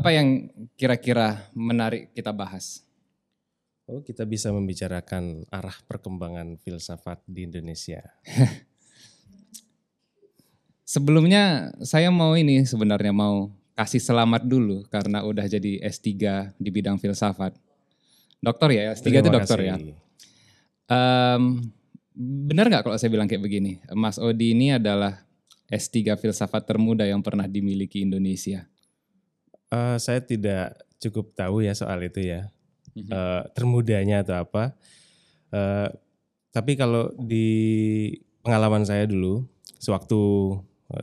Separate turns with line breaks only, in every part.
Apa yang kira-kira menarik kita bahas?
Oh, kita bisa membicarakan arah perkembangan filsafat di Indonesia.
Sebelumnya saya mau ini sebenarnya mau kasih selamat dulu karena udah jadi S3 di bidang filsafat. Dokter ya, S3 itu dokter ya. Um, benar nggak kalau saya bilang kayak begini? Mas Odi ini adalah S3 filsafat termuda yang pernah dimiliki Indonesia.
Uh, saya tidak cukup tahu ya soal itu ya uh, termudanya atau apa. Uh, tapi kalau di pengalaman saya dulu, sewaktu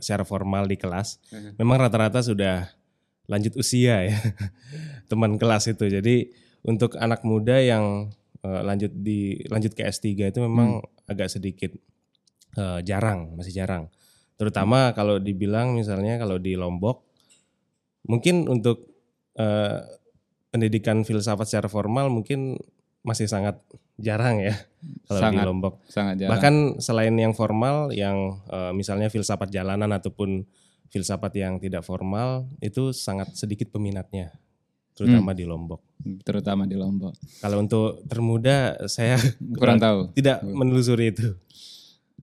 secara formal di kelas, uh-huh. memang rata-rata sudah lanjut usia ya teman kelas itu. Jadi untuk anak muda yang uh, lanjut di lanjut ke S3 itu memang hmm. agak sedikit uh, jarang, masih jarang. Terutama hmm. kalau dibilang misalnya kalau di Lombok, mungkin untuk uh, pendidikan filsafat secara formal mungkin masih sangat jarang ya kalau sangat, di Lombok.
Sangat jarang.
Bahkan selain yang formal, yang uh, misalnya filsafat jalanan ataupun filsafat yang tidak formal itu sangat sedikit peminatnya, terutama hmm. di Lombok.
Terutama di Lombok.
Kalau untuk termuda, saya
kurang tahu.
Tidak menelusuri itu.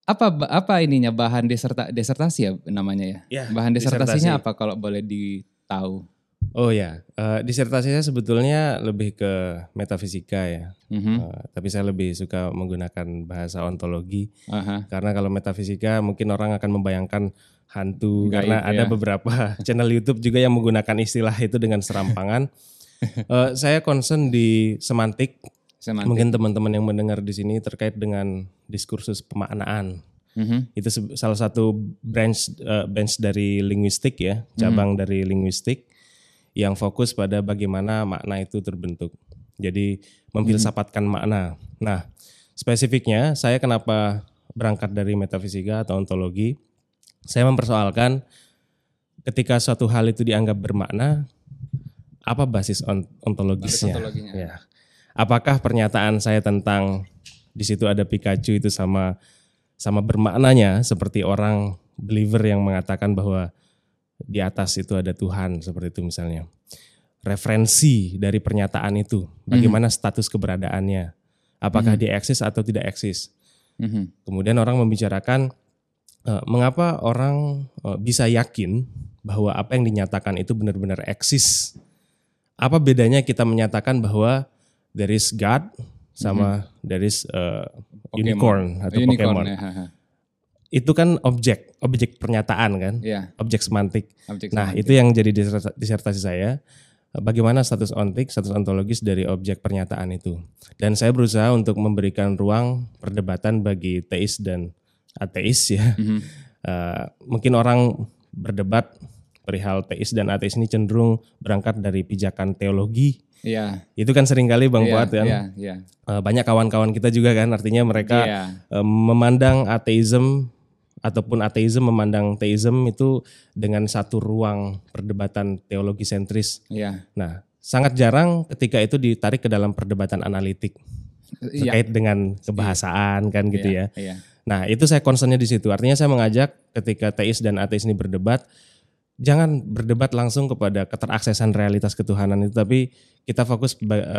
Apa apa ininya bahan deserta, desertasi ya namanya ya? ya bahan desertasinya disertasi. apa kalau boleh ditahu?
Oh ya, uh, disertasi saya sebetulnya lebih ke metafisika ya. Mm-hmm. Uh, tapi saya lebih suka menggunakan bahasa ontologi uh-huh. karena kalau metafisika mungkin orang akan membayangkan hantu Gaib, karena ya. ada beberapa channel YouTube juga yang menggunakan istilah itu dengan serampangan. uh, saya concern di semantik. semantik. Mungkin teman-teman yang mendengar di sini terkait dengan diskursus pemaknaan. Mm-hmm. Itu salah satu branch uh, branch dari linguistik ya, cabang mm-hmm. dari linguistik yang fokus pada bagaimana makna itu terbentuk. Jadi memfilsafatkan hmm. makna. Nah, spesifiknya saya kenapa berangkat dari metafisika atau ontologi? Saya mempersoalkan ketika suatu hal itu dianggap bermakna, apa basis ontologisnya? Basis ya. Apakah pernyataan saya tentang di situ ada Pikachu itu sama sama bermaknanya seperti orang believer yang mengatakan bahwa di atas itu ada Tuhan seperti itu misalnya. Referensi dari pernyataan itu, bagaimana mm-hmm. status keberadaannya, apakah mm-hmm. dia eksis atau tidak eksis. Mm-hmm. Kemudian orang membicarakan uh, mengapa orang uh, bisa yakin bahwa apa yang dinyatakan itu benar-benar eksis. Apa bedanya kita menyatakan bahwa there is God sama mm-hmm. there is uh, unicorn atau unicorn, Pokemon. Ya itu kan objek, objek pernyataan kan,
yeah.
objek semantik. Objek nah itu yang jadi disertasi saya. Bagaimana status ontik, status ontologis dari objek pernyataan itu. Dan saya berusaha untuk memberikan ruang perdebatan bagi teis dan ateis ya. Mm -hmm. uh, mungkin orang berdebat perihal teis dan ateis ini cenderung berangkat dari pijakan teologi.
Iya.
Itu kan sering kali Bang yeah, Fuad kan.
Yeah, yeah.
Uh, banyak kawan-kawan kita juga kan artinya mereka yeah. uh, memandang ateisme ataupun ateisme memandang teisme itu dengan satu ruang perdebatan teologi sentris.
Ya.
Nah, sangat jarang ketika itu ditarik ke dalam perdebatan analitik iya. terkait ya. dengan kebahasaan kan gitu ya.
ya.
Nah, itu saya concernnya di situ. Artinya saya mengajak ketika teis dan ateis ini berdebat, jangan berdebat langsung kepada keteraksesan realitas ketuhanan itu, tapi kita fokus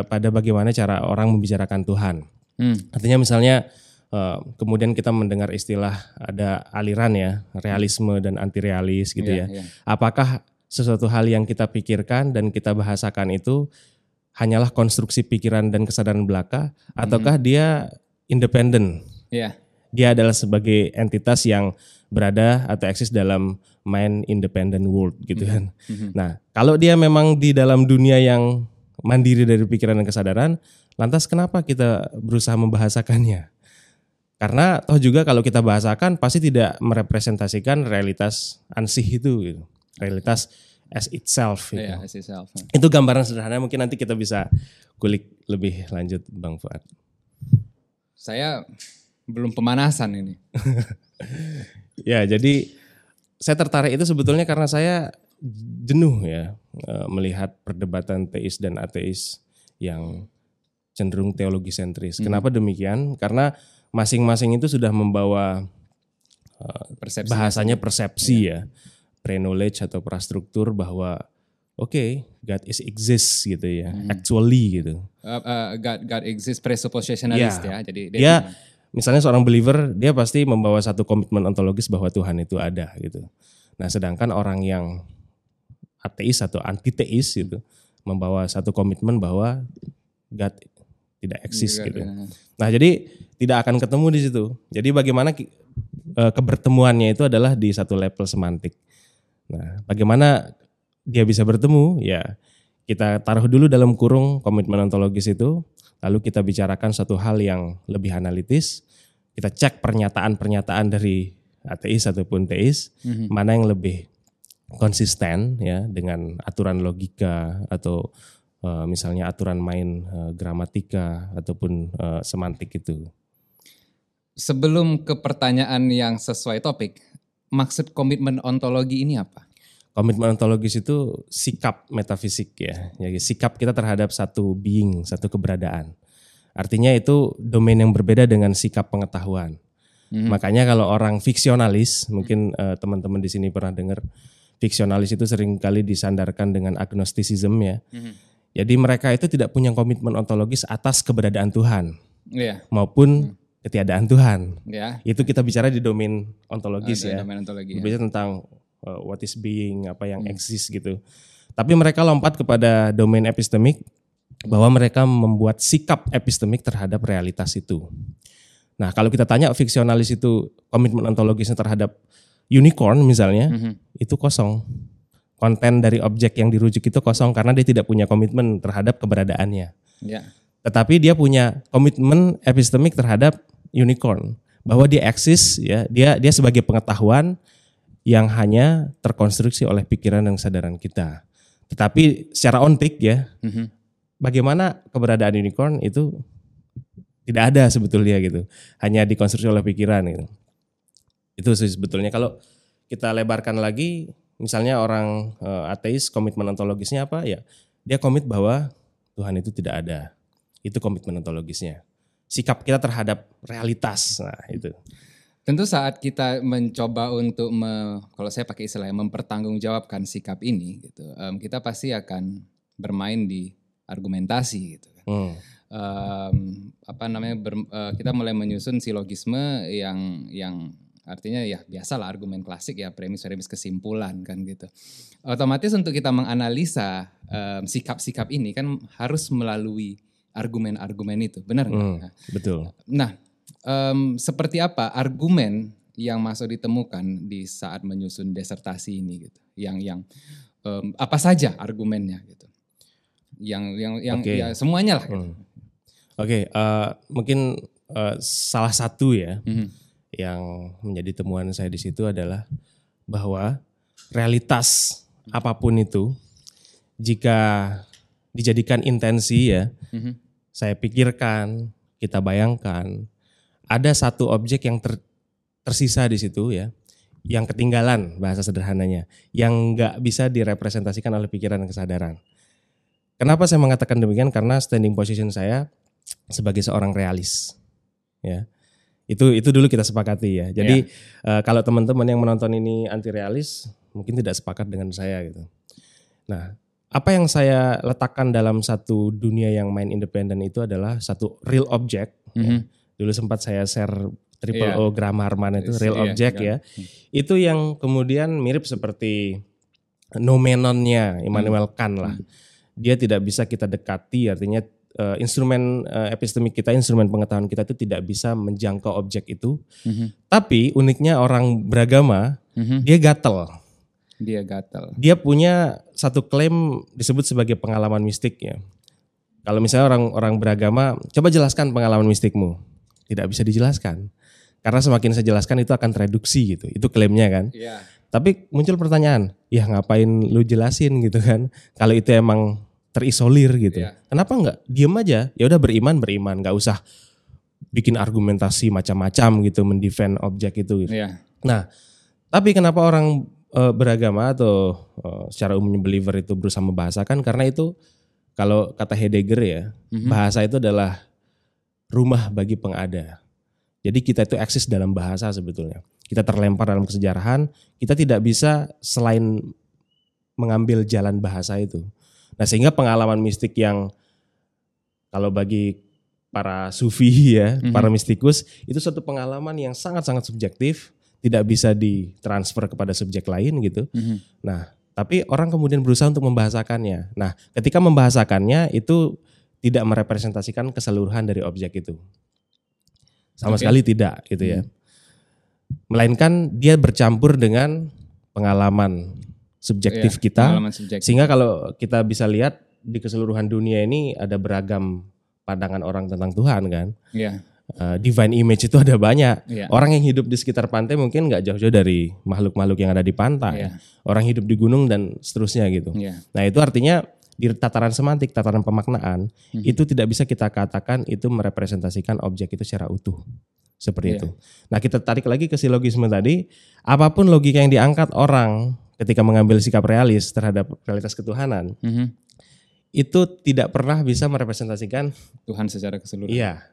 pada bagaimana cara orang membicarakan Tuhan. Hmm. Artinya misalnya Uh, kemudian kita mendengar istilah ada aliran ya realisme dan anti realis gitu yeah, ya. Yeah. Apakah sesuatu hal yang kita pikirkan dan kita bahasakan itu hanyalah konstruksi pikiran dan kesadaran belaka ataukah mm -hmm. dia independen?
Yeah.
Dia adalah sebagai entitas yang berada atau eksis dalam mind independent world gitu kan. Mm -hmm. Nah, kalau dia memang di dalam dunia yang mandiri dari pikiran dan kesadaran, lantas kenapa kita berusaha membahasakannya? Karena toh juga kalau kita bahasakan pasti tidak merepresentasikan realitas ansih itu gitu. Realitas as itself gitu.
Yeah, as itself.
Itu gambaran sederhana mungkin nanti kita bisa kulik lebih lanjut Bang Fuad.
Saya belum pemanasan ini.
ya, jadi saya tertarik itu sebetulnya karena saya jenuh ya eh, melihat perdebatan teis dan ateis yang cenderung teologi sentris. Hmm. Kenapa demikian? Karena masing-masing itu sudah membawa uh, persepsi bahasanya persepsi ya, ya pre-knowledge atau prastruktur bahwa oke okay, God is exists gitu ya, hmm. actually gitu.
Uh, uh, God God exists presuppositionalist ya. ya. Jadi
dia, dia misalnya seorang believer dia pasti membawa satu komitmen ontologis bahwa Tuhan itu ada gitu. Nah, sedangkan orang yang ateis atau antiteis gitu membawa satu komitmen bahwa God tidak eksis gitu. Ya. Nah, jadi tidak akan ketemu di situ. Jadi bagaimana uh, kebertemuannya itu adalah di satu level semantik. Nah, bagaimana dia bisa bertemu ya kita taruh dulu dalam kurung komitmen ontologis itu lalu kita bicarakan satu hal yang lebih analitis kita cek pernyataan-pernyataan dari ateis ataupun teis mm-hmm. mana yang lebih konsisten ya dengan aturan logika atau uh, misalnya aturan main uh, gramatika ataupun uh, semantik itu.
Sebelum ke pertanyaan yang sesuai topik, maksud komitmen ontologi ini apa?
komitmen ontologis itu sikap metafisik ya. Jadi sikap kita terhadap satu being, satu keberadaan. Artinya itu domain yang berbeda dengan sikap pengetahuan. Hmm. Makanya kalau orang fiksionalis, mungkin uh, teman-teman di sini pernah dengar, fiksionalis itu sering kali disandarkan dengan agnostisism ya. Hmm. Jadi mereka itu tidak punya komitmen ontologis atas keberadaan Tuhan, yeah. maupun hmm. ketiadaan Tuhan. Yeah. Itu kita bicara di domain ontologis oh, ya. Domain ontologi, ya. Bicara tentang uh, what is being, apa yang hmm. exist gitu. Tapi mereka lompat kepada domain epistemik bahwa mereka membuat sikap epistemik terhadap realitas itu. Nah, kalau kita tanya fiksionalis itu komitmen ontologisnya terhadap unicorn misalnya, mm -hmm. itu kosong. Konten dari objek yang dirujuk itu kosong karena dia tidak punya komitmen terhadap keberadaannya. Yeah. Tetapi dia punya komitmen epistemik terhadap unicorn bahwa dia eksis ya, dia dia sebagai pengetahuan yang hanya terkonstruksi oleh pikiran dan kesadaran kita. Tetapi secara ontik ya, mm-hmm. Bagaimana keberadaan unicorn itu tidak ada sebetulnya gitu, hanya dikonstruksi oleh pikiran gitu. Itu sebetulnya kalau kita lebarkan lagi, misalnya orang uh, ateis komitmen ontologisnya apa ya? Dia komit bahwa Tuhan itu tidak ada. Itu komitmen ontologisnya. Sikap kita terhadap realitas, nah itu.
Tentu saat kita mencoba untuk me, kalau saya pakai istilah mempertanggungjawabkan sikap ini gitu, um, kita pasti akan bermain di argumentasi gitu kan. Hmm. Um, apa namanya ber, uh, kita mulai menyusun silogisme yang yang artinya ya biasalah argumen klasik ya premis-premis kesimpulan kan gitu. Otomatis untuk kita menganalisa um, sikap-sikap ini kan harus melalui argumen-argumen itu, benar nggak? Hmm,
betul.
Nah, um, seperti apa argumen yang masuk ditemukan di saat menyusun desertasi ini gitu yang yang um, apa saja argumennya gitu yang yang yang okay. ya semuanya lah gitu.
hmm. oke okay, uh, eh, mungkin uh, salah satu ya hmm. yang menjadi temuan saya di situ adalah bahwa realitas apa pun itu jika dijadikan intensi ya hmm. saya pikirkan kita bayangkan ada satu objek yang ter, tersisa di situ ya, yang ketinggalan bahasa sederhananya, yang nggak bisa direpresentasikan oleh pikiran dan kesadaran. Kenapa saya mengatakan demikian? Karena standing position saya sebagai seorang realis, ya. Itu itu dulu kita sepakati ya. Jadi yeah. uh, kalau teman-teman yang menonton ini anti realis, mungkin tidak sepakat dengan saya gitu. Nah, apa yang saya letakkan dalam satu dunia yang main independen itu adalah satu real object. Mm -hmm. ya mhm dulu sempat saya share triple yeah. O grammar man itu real yeah, object yeah. ya. Itu yang kemudian mirip seperti nomenonnya Immanuel hmm. Kant lah. Hmm. Dia tidak bisa kita dekati artinya uh, instrumen uh, epistemik kita, instrumen pengetahuan kita itu tidak bisa menjangkau objek itu. Hmm. Tapi uniknya orang beragama, hmm. dia gatel.
Dia gatel.
Dia punya satu klaim disebut sebagai pengalaman mistik ya. Kalau misalnya orang orang beragama, coba jelaskan pengalaman mistikmu tidak bisa dijelaskan. Karena semakin saya jelaskan itu akan tereduksi gitu. Itu klaimnya kan. Yeah. Tapi muncul pertanyaan, ya ngapain lu jelasin gitu kan? Kalau itu emang terisolir gitu. Yeah. Kenapa enggak diem aja? Ya udah beriman beriman, nggak usah bikin argumentasi macam-macam gitu mendefend objek itu. Gitu. Yeah. Nah, tapi kenapa orang e, beragama atau e, secara umumnya believer itu berusaha membahasakan karena itu kalau kata Heidegger ya, mm -hmm. bahasa itu adalah rumah bagi pengada. Jadi kita itu eksis dalam bahasa sebetulnya. Kita terlempar dalam kesejarahan, kita tidak bisa selain mengambil jalan bahasa itu. Nah sehingga pengalaman mistik yang kalau bagi para sufi ya, mm-hmm. para mistikus itu suatu pengalaman yang sangat-sangat subjektif, tidak bisa ditransfer kepada subjek lain gitu. Mm-hmm. Nah, tapi orang kemudian berusaha untuk membahasakannya. Nah, ketika membahasakannya itu tidak merepresentasikan keseluruhan dari objek itu. Sama okay. sekali tidak gitu ya. Mm. Melainkan dia bercampur dengan pengalaman subjektif yeah, kita. Subjektif. Sehingga kalau kita bisa lihat di keseluruhan dunia ini ada beragam pandangan orang tentang Tuhan kan. Yeah. Uh, divine image itu ada banyak. Yeah. Orang yang hidup di sekitar pantai mungkin nggak jauh-jauh dari makhluk-makhluk yang ada di pantai. Yeah. Orang hidup di gunung dan seterusnya gitu. Yeah. Nah itu artinya di tataran semantik, tataran pemaknaan mm-hmm. itu tidak bisa kita katakan itu merepresentasikan objek itu secara utuh. Seperti yeah. itu. Nah kita tarik lagi ke silogisme tadi. Apa pun logika yang diangkat orang ketika mengambil sikap realis terhadap realitas ketuhanan. Mm-hmm itu tidak pernah bisa merepresentasikan
Tuhan secara keseluruhan.
Iya.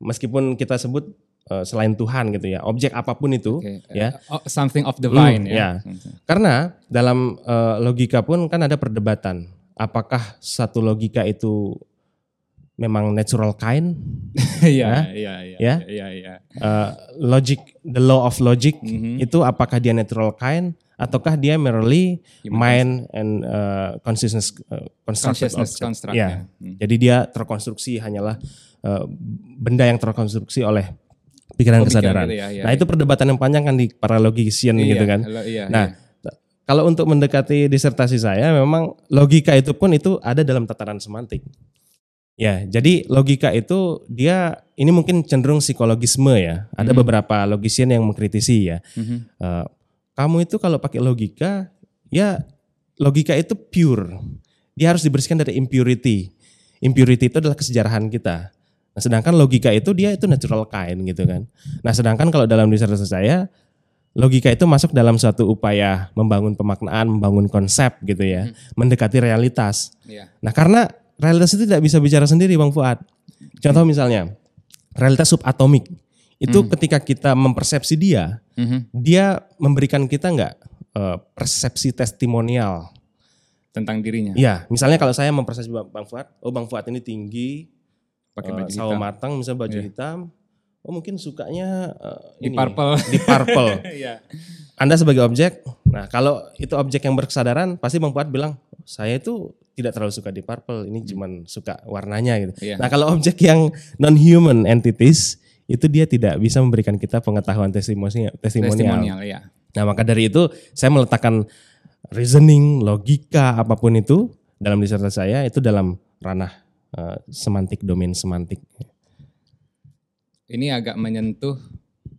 Meskipun kita sebut uh, selain Tuhan gitu ya, objek apa pun itu okay. ya.
Uh, something of divine
hmm, ya. ya. Karena dalam uh, logika pun kan ada perdebatan. Apakah satu logika itu memang natural kind?
Iya, iya, iya. Ya. Iya,
iya. Uh, logic the law of logic mm -hmm. itu apakah dia natural kind ataukah dia merely mind and uh, consciousness uh,
consciousness construct
ya. Hmm. Jadi dia terkonstruksi hanyalah uh, benda yang terkonstruksi oleh pikiran oh, kesadaran. Gitu ya, ya, nah, ya. itu perdebatan yang panjang kan di para logician iya, gitu kan. Iya, nah, iya. kalau untuk mendekati disertasi saya memang logika itu pun itu ada dalam tataran semantik. Ya, jadi logika itu dia ini mungkin cenderung psikologisme ya. Ada mm -hmm. beberapa logician yang mengkritisi ya. Mm -hmm. uh, kamu itu kalau pakai logika, ya logika itu pure. Dia harus dibersihkan dari impurity. Impurity itu adalah kesejarahan kita. Nah, sedangkan logika itu dia itu natural kind gitu kan. Nah, sedangkan kalau dalam disertasi saya logika itu masuk dalam suatu upaya membangun pemaknaan, membangun konsep gitu ya, hmm. mendekati realitas. Yeah. Nah, karena realitas itu tidak bisa bicara sendiri, Bang Fuad. Contoh hmm. misalnya, realitas subatomik itu hmm. ketika kita mempersepsi dia, hmm. dia memberikan kita nggak uh, persepsi testimonial
tentang dirinya.
Iya, misalnya kalau saya mempersepsi Bang Fuad, oh Bang Fuad ini tinggi, pakai uh, baju sawo hitam. matang, misalnya baju yeah. hitam, oh mungkin sukanya uh,
di ini, purple,
di purple. yeah. Anda sebagai objek, nah kalau itu objek yang berkesadaran, pasti Bang Fuad bilang, saya itu tidak terlalu suka di purple, ini hmm. cuman suka warnanya gitu. Yeah. Nah kalau objek yang non human entities itu dia tidak bisa memberikan kita pengetahuan testimonial. testimonial ya. Nah maka dari itu saya meletakkan reasoning, logika apa pun itu dalam disertasi saya itu dalam ranah uh, semantik, domain semantik.
Ini agak menyentuh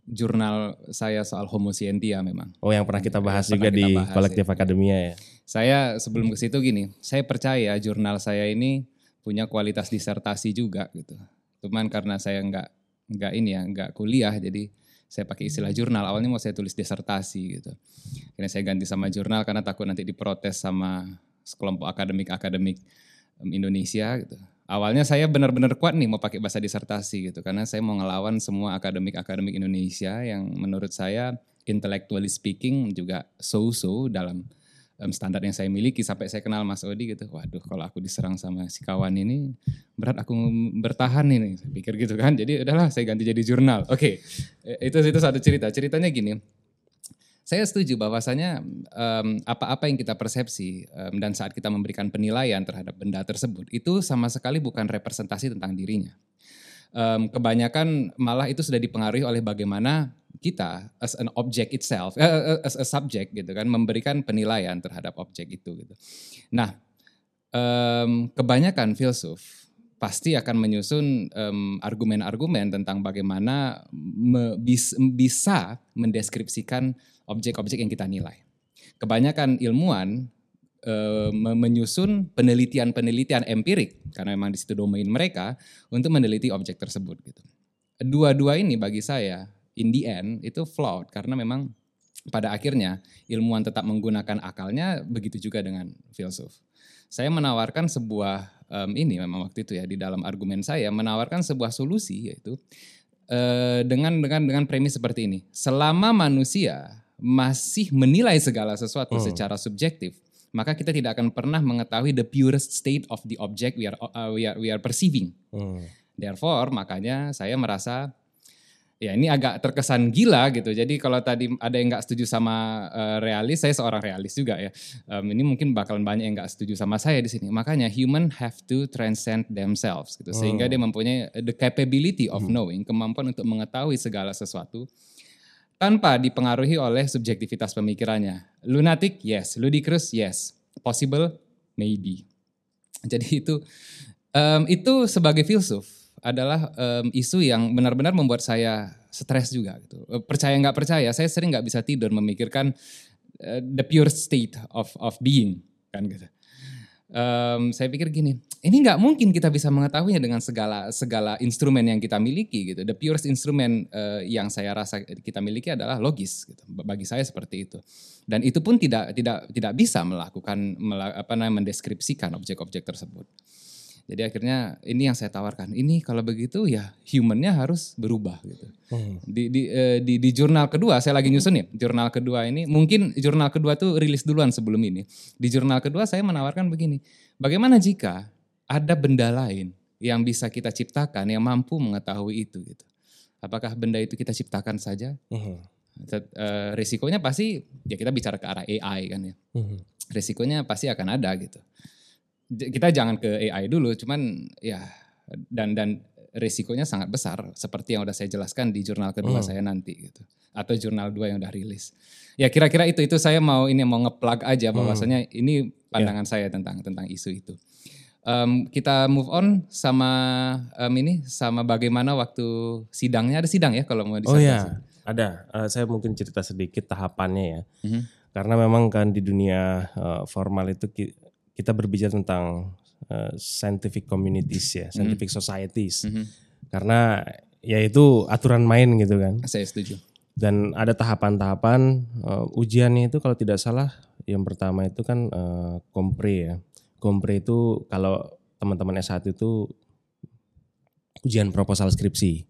jurnal saya soal Homo scientia memang.
Oh yang pernah kita bahas juga kita di bahas, kolektif ya. akademia ya.
Saya sebelum ke situ gini, saya percaya jurnal saya ini punya kualitas disertasi juga gitu. Cuman karena saya nggak nggak ini ya, nggak kuliah jadi saya pakai istilah jurnal. Awalnya mau saya tulis disertasi gitu. Akhirnya saya ganti sama jurnal karena takut nanti diprotes sama sekelompok akademik-akademik Indonesia gitu. Awalnya saya benar-benar kuat nih mau pakai bahasa disertasi gitu karena saya mau ngelawan semua akademik-akademik Indonesia yang menurut saya intellectually speaking juga so-so dalam um, standar yang saya miliki sampai saya kenal Mas Odi gitu. Waduh, kalau aku diserang sama si kawan ini berat aku bertahan ini. Saya pikir gitu kan. Jadi udahlah saya ganti jadi jurnal. Oke. Okay. Itu itu satu cerita. Ceritanya gini. Saya setuju bahwasanya um, apa-apa yang kita persepsi um, dan saat kita memberikan penilaian terhadap benda tersebut itu sama sekali bukan representasi tentang dirinya. Um, kebanyakan malah itu sudah dipengaruhi oleh bagaimana kita as an object itself, uh, as a subject gitu kan, memberikan penilaian terhadap objek itu gitu. Nah, um, kebanyakan filsuf pasti akan menyusun argumen-argumen tentang bagaimana me, bis, bisa mendeskripsikan objek-objek yang kita nilai. Kebanyakan ilmuwan uh, menyusun penelitian-penelitian empirik karena memang di situ domain mereka untuk meneliti objek tersebut gitu. Dua-dua ini bagi saya in the end itu flawed karena memang pada akhirnya ilmuwan tetap menggunakan akalnya begitu juga dengan filsuf. Saya menawarkan sebuah um, ini memang waktu itu ya di dalam argumen saya menawarkan sebuah solusi yaitu uh, dengan dengan dengan premis seperti ini. Selama manusia masih menilai segala sesuatu hmm. secara subjektif, maka kita tidak akan pernah mengetahui the purest state of the object we are uh, we are we are perceiving. Hmm. Therefore, makanya saya merasa ya ini agak terkesan gila gitu. Jadi kalau tadi ada yang nggak setuju sama uh, realis, saya seorang realis juga ya. Um, ini mungkin bakalan banyak yang nggak setuju sama saya di sini. Makanya human have to transcend themselves gitu, sehingga oh. dia mempunyai the capability of hmm. knowing, kemampuan untuk mengetahui segala sesuatu tanpa dipengaruhi oleh subjektivitas pemikirannya. Lunatic, yes. Ludicrous, yes. Possible, maybe. Jadi itu um, itu sebagai filsuf adalah um, isu yang benar-benar membuat saya stres juga gitu. Eh, percaya nggak percaya, saya sering nggak bisa tidur memikirkan uh, the pure state of of being kan gitu um, saya pikir gini, ini nggak mungkin kita bisa mengetahuinya dengan segala segala instrumen yang kita miliki gitu. The purest instrumen uh, yang saya rasa kita miliki adalah logis gitu. Bagi saya seperti itu. Dan itu pun tidak tidak tidak bisa melakukan apa namanya mendeskripsikan objek-objek tersebut. Jadi akhirnya ini yang saya tawarkan. Ini kalau begitu ya humannya harus berubah gitu. Hmm. Di, di, eh, di di jurnal kedua saya lagi nyusun ya. Jurnal kedua ini mungkin jurnal kedua tuh rilis duluan sebelum ini. Di jurnal kedua saya menawarkan begini. Bagaimana jika ada benda lain yang bisa kita ciptakan yang mampu mengetahui itu gitu. Apakah benda itu kita ciptakan saja? Hmm. Uh, risikonya pasti ya kita bicara ke arah AI kan ya. Hmm. Risikonya pasti akan ada gitu kita jangan ke AI dulu, cuman ya dan dan risikonya sangat besar seperti yang udah saya jelaskan di jurnal kedua hmm. saya nanti gitu atau jurnal dua yang udah rilis. Ya kira-kira itu itu saya mau ini mau ngeplug aja hmm. bahwasanya hmm. ini pandangan yeah. saya tentang tentang isu itu. Um, kita move on sama um, ini sama bagaimana waktu sidangnya ada sidang ya kalau mau
disertasi. Oh iya, ada. Uh, saya mungkin cerita sedikit tahapannya ya. Mm -hmm. Karena memang kan di dunia uh, formal itu kita berbicara tentang uh, scientific communities ya, scientific hmm. societies. Hmm. Karena ya itu aturan main gitu kan.
Saya setuju.
Dan ada tahapan-tahapan uh, ujiannya itu kalau tidak salah yang pertama itu kan uh, kompre ya. Kompre itu kalau teman-teman S1 itu ujian proposal skripsi.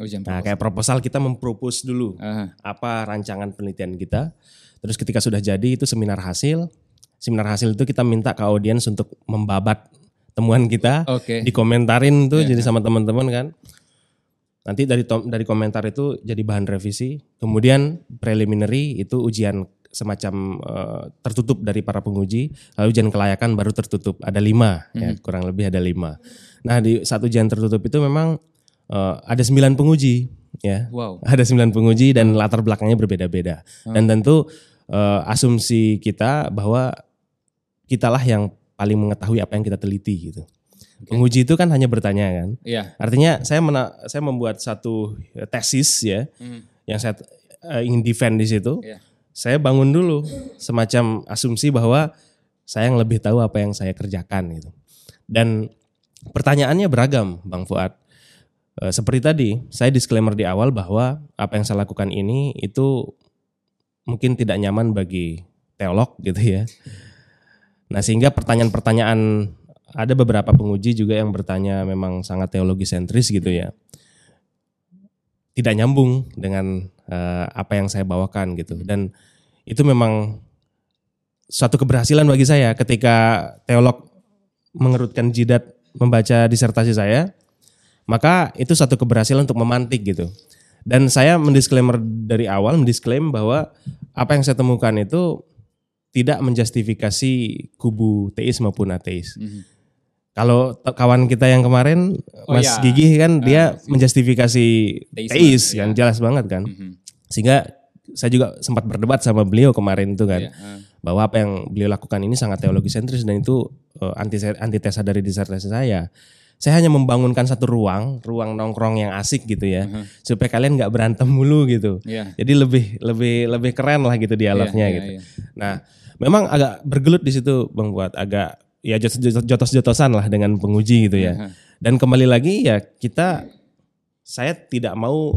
Ujian proposal. Nah, kayak proposal kita mempropos dulu Aha. apa rancangan penelitian kita. Terus ketika sudah jadi itu seminar hasil, seminar hasil itu kita minta ke audiens untuk membabat temuan kita, okay. dikomentarin tuh yeah. jadi sama teman-teman kan. Nanti dari dari komentar itu jadi bahan revisi. Kemudian preliminary itu ujian semacam uh, tertutup dari para penguji. Lalu ujian kelayakan baru tertutup. Ada lima, mm -hmm. ya mhm. kurang lebih ada lima. Nah di satu ujian tertutup itu memang uh, ada sembilan penguji, ya. Wow. Ada sembilan penguji dan latar belakangnya berbeda-beda. Hmm. Dan tentu uh, asumsi kita bahwa kitalah yang paling mengetahui apa yang kita teliti gitu. Okay. Penguji itu kan hanya bertanya kan. Iya. Artinya saya mena saya membuat satu tesis ya mm. yang saya uh, ingin defend di situ. Yeah. Saya bangun dulu semacam asumsi bahwa saya yang lebih tahu apa yang saya kerjakan gitu. Dan pertanyaannya beragam, Bang Fuad. Uh, seperti tadi, saya disclaimer di awal bahwa apa yang saya lakukan ini itu mungkin tidak nyaman bagi teolog gitu ya. Nah sehingga pertanyaan-pertanyaan ada beberapa penguji juga yang bertanya memang sangat teologi sentris gitu ya. Tidak nyambung dengan uh, apa yang saya bawakan gitu. Dan itu memang suatu keberhasilan bagi saya ketika teolog mengerutkan jidat membaca disertasi saya, maka itu satu keberhasilan untuk memantik gitu. Dan saya mendisklaimer dari awal, mendisklaim bahwa apa yang saya temukan itu tidak menjustifikasi kubu teis maupun ateis. Mm -hmm. Kalau kawan kita yang kemarin oh, Mas iya. Gigi kan uh, dia menjustifikasi teis, teis kan iya. jelas banget kan. Mm -hmm. Sehingga saya juga sempat berdebat sama beliau kemarin itu kan yeah, uh. bahwa apa yang beliau lakukan ini sangat teologi sentris dan itu uh, antitesa dari disertasi saya saya hanya membangunkan satu ruang, ruang nongkrong yang asik gitu ya, uh-huh. supaya kalian nggak berantem mulu gitu. Yeah. Jadi lebih lebih lebih keren lah gitu dialognya yeah, yeah, gitu. Yeah. Nah, memang agak bergelut di situ Bang Buat, agak ya jotos-jotosan lah dengan penguji gitu ya. Uh-huh. Dan kembali lagi ya kita saya tidak mau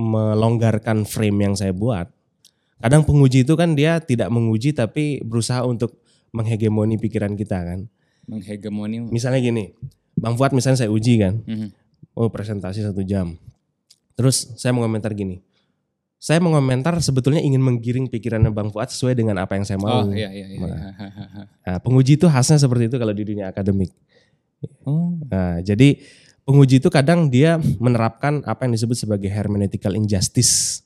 melonggarkan frame yang saya buat. Kadang penguji itu kan dia tidak menguji tapi berusaha untuk menghegemoni pikiran kita kan.
Menghegemoni.
Misalnya gini, Bang Fuad misalnya saya uji kan, mm-hmm. oh presentasi satu jam. Terus saya mau komentar gini, saya mengomentar sebetulnya ingin menggiring pikirannya Bang Fuad sesuai dengan apa yang saya mau.
Oh iya iya. iya.
Nah, nah, penguji itu khasnya seperti itu kalau di dunia akademik. Oh. Nah, jadi penguji itu kadang dia menerapkan apa yang disebut sebagai hermeneutical injustice.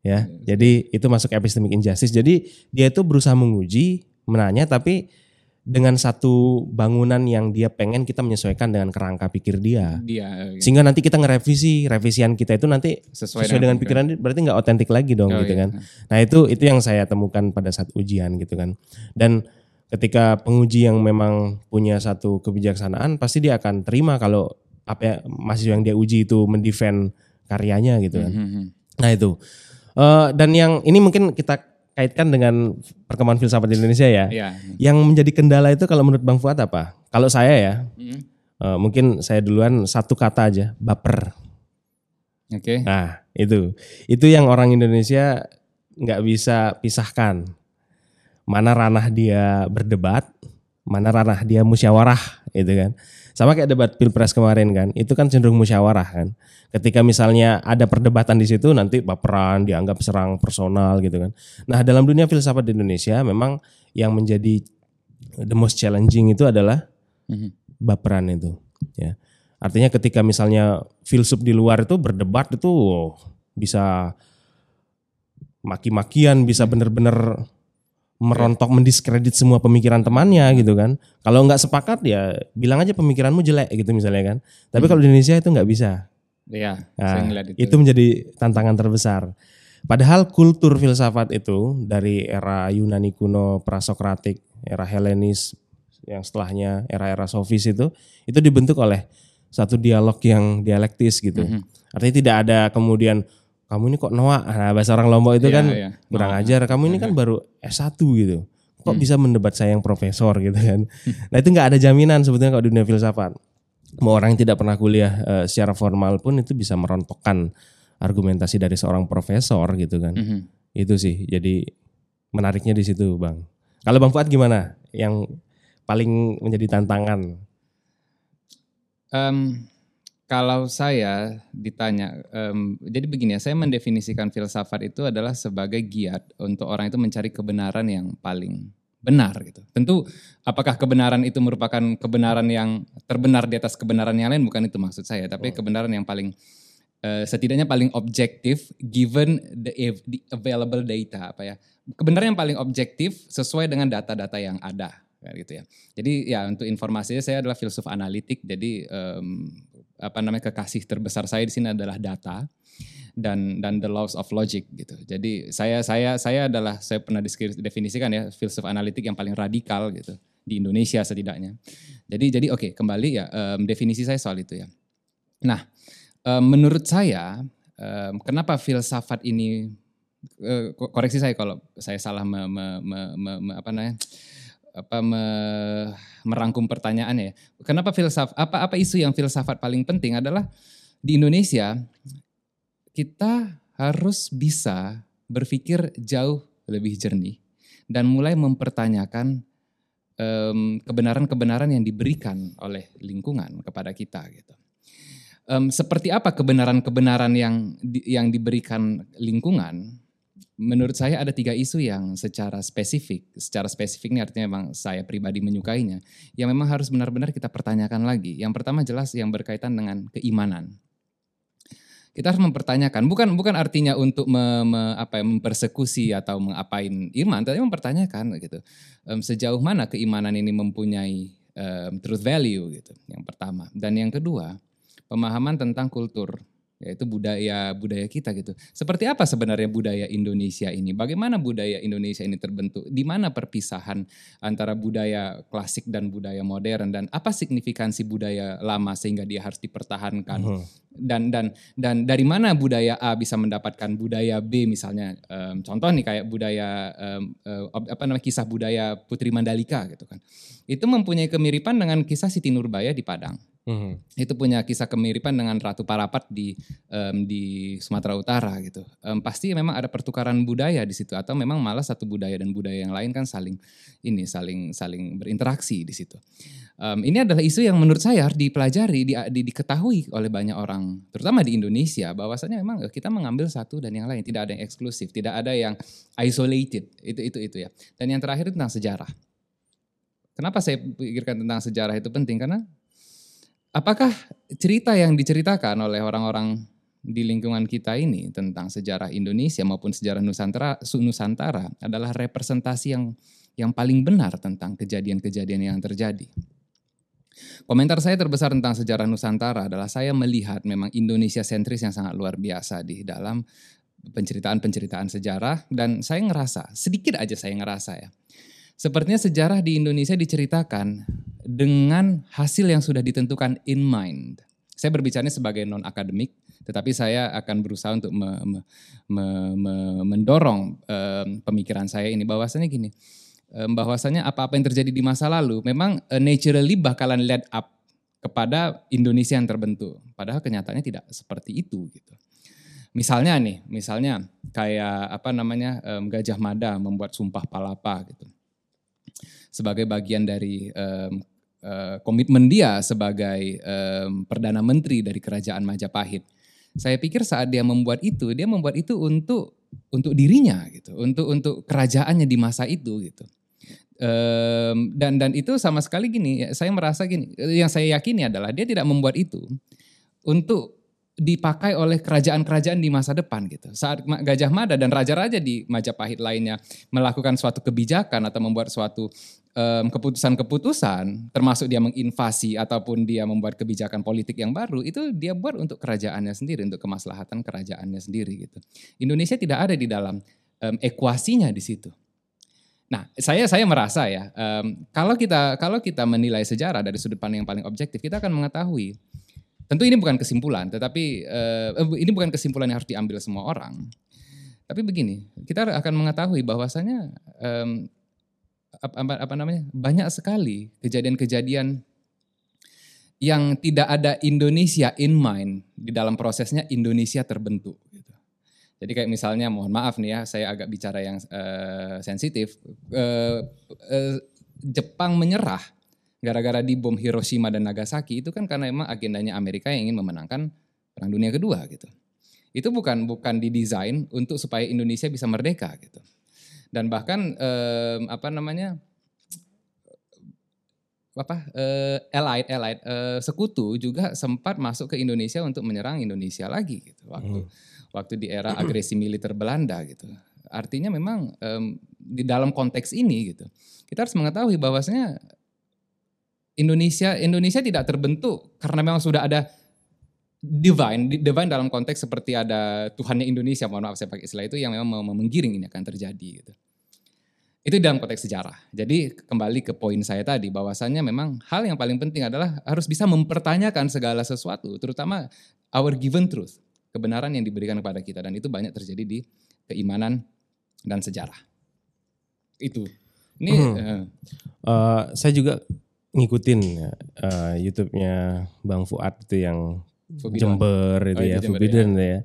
Ya, hmm. jadi itu masuk epistemic injustice. Jadi dia itu berusaha menguji, menanya, tapi dengan satu bangunan yang dia pengen kita menyesuaikan dengan kerangka pikir dia. Dia. Okay. Sehingga nanti kita ngerevisi, revisian kita itu nanti sesuai, sesuai dengan, pikiran dia, berarti nggak otentik lagi dong oh, gitu iya. kan. Nah, itu itu yang saya temukan pada saat ujian gitu kan. Dan ketika penguji yang memang punya satu kebijaksanaan pasti dia akan terima kalau apa ya, mahasiswa yang dia uji itu mendefend karyanya gitu kan. Mm -hmm. Nah, itu. Uh, dan yang ini mungkin kita kaitkan dengan perkembangan filsafat di Indonesia ya. ya. Yang menjadi kendala itu kalau menurut Bang Fuad apa? Kalau saya ya, hmm. uh, mungkin saya duluan satu kata aja, baper.
Oke. Okay.
Nah itu, itu yang orang Indonesia nggak bisa pisahkan. Mana ranah dia berdebat, mana ranah dia musyawarah, itu kan. Sama kayak debat pilpres kemarin kan, itu kan cenderung musyawarah kan. Ketika misalnya ada perdebatan di situ nanti baperan, dianggap serang personal gitu kan. Nah dalam dunia filsafat di Indonesia memang yang menjadi the most challenging itu adalah mhm. baperan itu. Ya. Artinya ketika misalnya filsuf di luar itu berdebat itu bisa maki-makian, bisa benar-benar merontok mendiskredit semua pemikiran temannya gitu kan. Kalau nggak sepakat ya bilang aja pemikiranmu jelek gitu misalnya kan. Tapi hmm. kalau di Indonesia itu nggak bisa.
Iya,
nah, itu. itu menjadi tantangan terbesar. Padahal kultur filsafat itu dari era Yunani kuno, prasokratik, era Helenis, yang setelahnya era-era sofis itu, itu dibentuk oleh satu dialog yang dialektis gitu. Mm -hmm. Artinya tidak ada kemudian kamu ini kok Noah, nah bahasa orang Lombok itu yeah, kan yeah. kurang ajar. Kamu ini yeah. kan baru S1 gitu. Kok hmm. bisa mendebat saya yang profesor gitu kan. nah itu nggak ada jaminan sebetulnya kalau di dunia filsafat. Mau orang yang tidak pernah kuliah uh, secara formal pun itu bisa merontokkan argumentasi dari seorang profesor gitu kan. -hmm. Itu sih. Jadi menariknya di situ, Bang. Kalau Bang Fuad gimana? Yang paling menjadi tantangan?
Um, kalau saya ditanya, um, jadi begini ya, saya mendefinisikan filsafat itu adalah sebagai giat untuk orang itu mencari kebenaran yang paling benar gitu. Tentu apakah kebenaran itu merupakan kebenaran yang terbenar di atas kebenaran yang lain bukan itu maksud saya, tapi oh. kebenaran yang paling uh, setidaknya paling objektif given the, the available data apa ya. Kebenaran yang paling objektif sesuai dengan data-data yang ada gitu ya. Jadi ya untuk informasinya saya adalah filsuf analitik, jadi um, apa namanya kekasih terbesar saya di sini adalah data dan dan the laws of logic gitu. Jadi saya saya saya adalah saya pernah definisikan ya filsuf analitik yang paling radikal gitu di Indonesia setidaknya. Jadi jadi oke okay, kembali ya um, definisi saya soal itu ya. Nah um, menurut saya um, kenapa filsafat ini uh, koreksi saya kalau saya salah me, me, me, me, apa namanya apa me, merangkum pertanyaannya ya. Kenapa filsafat apa apa isu yang filsafat paling penting adalah di Indonesia kita harus bisa berpikir jauh lebih jernih dan mulai mempertanyakan kebenaran-kebenaran yang diberikan oleh lingkungan kepada kita gitu. Um, seperti apa kebenaran-kebenaran yang yang diberikan lingkungan menurut saya ada tiga isu yang secara spesifik, secara spesifik ini artinya memang saya pribadi menyukainya, yang memang harus benar-benar kita pertanyakan lagi. Yang pertama jelas yang berkaitan dengan keimanan. Kita harus mempertanyakan, bukan bukan artinya untuk me, me, apa ya, mempersekusi atau mengapain iman, tapi mempertanyakan gitu. Um, sejauh mana keimanan ini mempunyai um, truth value gitu. Yang pertama. Dan yang kedua, pemahaman tentang kultur yaitu budaya budaya kita gitu. Seperti apa sebenarnya budaya Indonesia ini? Bagaimana budaya Indonesia ini terbentuk? Di mana perpisahan antara budaya klasik dan budaya modern dan apa signifikansi budaya lama sehingga dia harus dipertahankan? Uh -huh. Dan dan dan dari mana budaya A bisa mendapatkan budaya B misalnya? Um, contoh nih kayak budaya um, uh, apa namanya kisah budaya Putri Mandalika gitu kan. Itu mempunyai kemiripan dengan kisah Siti Nurbaya di Padang. Hmm. Itu punya kisah kemiripan dengan Ratu Parapat di um, di Sumatera Utara gitu. Um, pasti memang ada pertukaran budaya di situ atau memang malah satu budaya dan budaya yang lain kan saling ini saling saling berinteraksi di situ. Um, ini adalah isu yang menurut saya harus dipelajari, di, di, diketahui oleh banyak orang, terutama di Indonesia, bahwasanya memang kita mengambil satu dan yang lain, tidak ada yang eksklusif, tidak ada yang isolated, itu itu itu ya. Dan yang terakhir tentang sejarah. Kenapa saya pikirkan tentang sejarah itu penting? Karena Apakah cerita yang diceritakan oleh orang-orang di lingkungan kita ini tentang sejarah Indonesia maupun sejarah Nusantara, Nusantara adalah representasi yang yang paling benar tentang kejadian-kejadian yang terjadi? Komentar saya terbesar tentang sejarah Nusantara adalah saya melihat memang Indonesia sentris yang sangat luar biasa di dalam penceritaan-penceritaan sejarah dan saya ngerasa, sedikit aja saya ngerasa ya. Sepertinya sejarah di Indonesia diceritakan dengan hasil yang sudah ditentukan in mind. Saya berbicara sebagai non akademik, tetapi saya akan berusaha untuk me, me, me, me, mendorong um, pemikiran saya ini bahwasanya gini, um, bahwasanya apa-apa yang terjadi di masa lalu memang uh, naturally bakalan lead up kepada Indonesia yang terbentuk. Padahal kenyataannya tidak seperti itu gitu. Misalnya nih, misalnya kayak apa namanya um, Gajah Mada membuat sumpah palapa gitu sebagai bagian dari um, uh, komitmen dia sebagai um, perdana menteri dari kerajaan Majapahit. Saya pikir saat dia membuat itu, dia membuat itu untuk untuk dirinya gitu, untuk untuk kerajaannya di masa itu gitu. Um, dan dan itu sama sekali gini, saya merasa gini, yang saya yakini adalah dia tidak membuat itu untuk dipakai oleh kerajaan-kerajaan di masa depan gitu. Saat Gajah Mada dan raja-raja di Majapahit lainnya melakukan suatu kebijakan atau membuat suatu um, keputusan-keputusan, termasuk dia menginvasi ataupun dia membuat kebijakan politik yang baru, itu dia buat untuk kerajaannya sendiri, untuk kemaslahatan kerajaannya sendiri gitu. Indonesia tidak ada di dalam um, ekuasinya di situ. Nah, saya saya merasa ya, um, kalau kita kalau kita menilai sejarah dari sudut pandang yang paling objektif, kita akan mengetahui Tentu ini bukan kesimpulan, tetapi uh, ini bukan kesimpulan yang harus diambil semua orang. Tapi begini, kita akan mengetahui bahwasanya um, apa, apa namanya banyak sekali kejadian-kejadian yang tidak ada Indonesia in mind di dalam prosesnya Indonesia terbentuk. Gitu. Jadi kayak misalnya, mohon maaf nih ya, saya agak bicara yang uh, sensitif. Uh, uh, Jepang menyerah gara-gara di bom Hiroshima dan Nagasaki itu kan karena emang agendanya Amerika yang ingin memenangkan perang dunia kedua gitu. Itu bukan bukan didesain untuk supaya Indonesia bisa merdeka gitu. Dan bahkan eh, apa namanya apa eh, allied allied eh, sekutu juga sempat masuk ke Indonesia untuk menyerang Indonesia lagi gitu waktu hmm. waktu di era agresi militer Belanda gitu. Artinya memang eh, di dalam konteks ini gitu kita harus mengetahui bahwasanya Indonesia Indonesia tidak terbentuk karena memang sudah ada divine divine dalam konteks seperti ada Tuhannya Indonesia mohon maaf saya pakai istilah itu yang memang mau menggiring ini akan terjadi gitu. Itu dalam konteks sejarah. Jadi kembali ke poin saya tadi bahwasannya memang hal yang paling penting adalah harus bisa mempertanyakan segala sesuatu terutama our given truth, kebenaran yang diberikan kepada kita dan itu banyak terjadi di keimanan dan sejarah. Itu. Ini hmm. uh,
uh, saya juga ngikutin uh, YouTube-nya Bang Fuad itu yang Forbidden. Jember itu oh, ya, Forbidden ya. ya.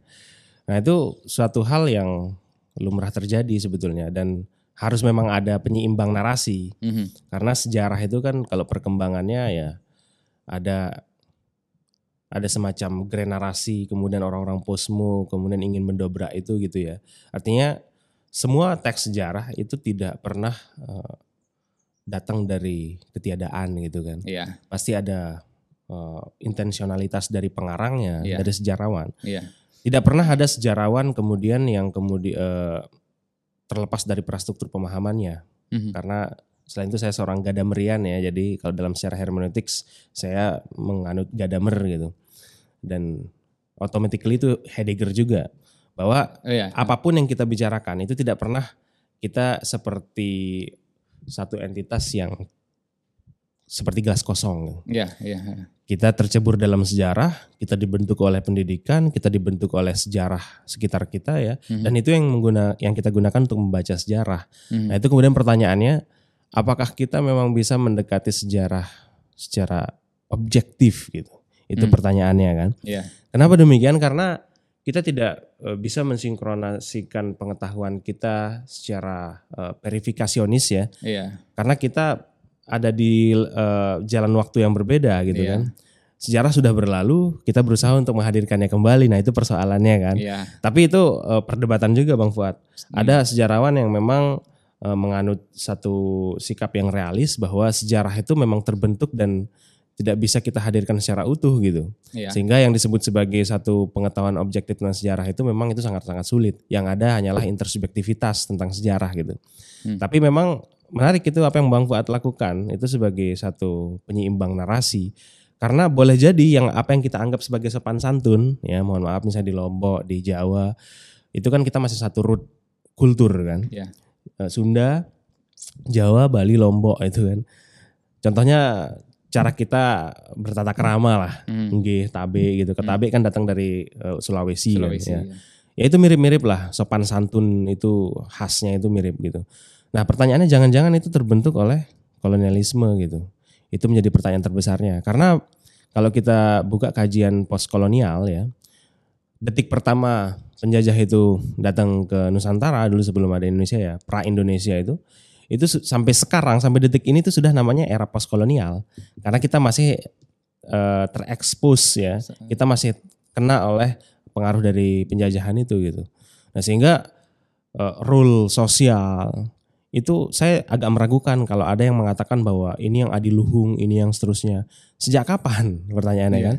Nah itu suatu hal yang lumrah terjadi sebetulnya dan harus memang ada penyeimbang narasi mm -hmm. karena sejarah itu kan kalau perkembangannya ya ada ada semacam grand narasi kemudian orang-orang posmo kemudian ingin mendobrak itu gitu ya artinya semua teks sejarah itu tidak pernah uh, datang dari ketiadaan gitu kan.
Iya.
Pasti ada uh, intensionalitas dari pengarangnya, iya. dari sejarawan.
Iya.
Tidak pernah ada sejarawan kemudian yang kemudian uh, terlepas dari prastruktur pemahamannya. Mm-hmm. Karena selain itu saya seorang gadamerian ya, jadi kalau dalam secara hermeneutics saya menganut gadamer gitu. Dan automatically itu Heidegger juga bahwa oh, iya. apa pun yang kita bicarakan itu tidak pernah kita seperti satu entitas yang seperti gelas kosong.
Iya, iya.
Kita tercebur dalam sejarah, kita dibentuk oleh pendidikan, kita dibentuk oleh sejarah sekitar kita ya. Mm-hmm. Dan itu yang mengguna yang kita gunakan untuk membaca sejarah. Mm-hmm. Nah, itu kemudian pertanyaannya, apakah kita memang bisa mendekati sejarah secara objektif gitu? Itu hmm. pertanyaannya kan. Yeah. Kenapa demikian? Karena kita tidak uh, bisa mensinkronasikan pengetahuan kita secara uh, verifikasionis ya. Iya. Karena kita ada di uh, jalan waktu yang berbeda gitu iya. kan. Sejarah sudah berlalu, kita berusaha untuk menghadirkannya kembali. Nah, itu persoalannya kan. Iya. Tapi itu uh, perdebatan juga Bang Fuad. Hmm. Ada sejarawan yang memang uh, menganut satu sikap yang realis bahwa sejarah itu memang terbentuk dan tidak bisa kita hadirkan secara utuh gitu. Iya. Sehingga yang disebut sebagai satu pengetahuan objektif tentang sejarah itu memang itu sangat-sangat sulit. Yang ada hanyalah intersubjektivitas tentang sejarah gitu. Hmm. Tapi memang menarik itu apa yang Bang Fuad lakukan itu sebagai satu penyeimbang narasi. Karena boleh jadi yang apa yang kita anggap sebagai sopan santun, ya mohon maaf misalnya di Lombok, di Jawa, itu kan kita masih satu root kultur kan. Yeah. Sunda, Jawa, Bali, Lombok itu kan. Contohnya cara kita bertata kerama lah, hmm. nggih tabe gitu. Ke tabe hmm. kan datang dari uh, Sulawesi, Sulawesi kan, ya. ya. ya itu mirip-mirip lah, sopan santun itu khasnya itu mirip gitu. Nah pertanyaannya jangan-jangan itu terbentuk oleh kolonialisme gitu. Itu menjadi pertanyaan terbesarnya. Karena kalau kita buka kajian postkolonial ya, detik pertama penjajah itu datang ke Nusantara dulu sebelum ada Indonesia ya, pra Indonesia itu, itu sampai sekarang sampai detik ini itu sudah namanya era postkolonial. Karena kita masih uh, terekspos ya. Kita masih kena oleh pengaruh dari penjajahan itu gitu. Nah sehingga uh, rule sosial itu saya agak meragukan kalau ada yang mengatakan bahwa ini yang adiluhung ini yang seterusnya. Sejak kapan? Pertanyaannya yeah. kan?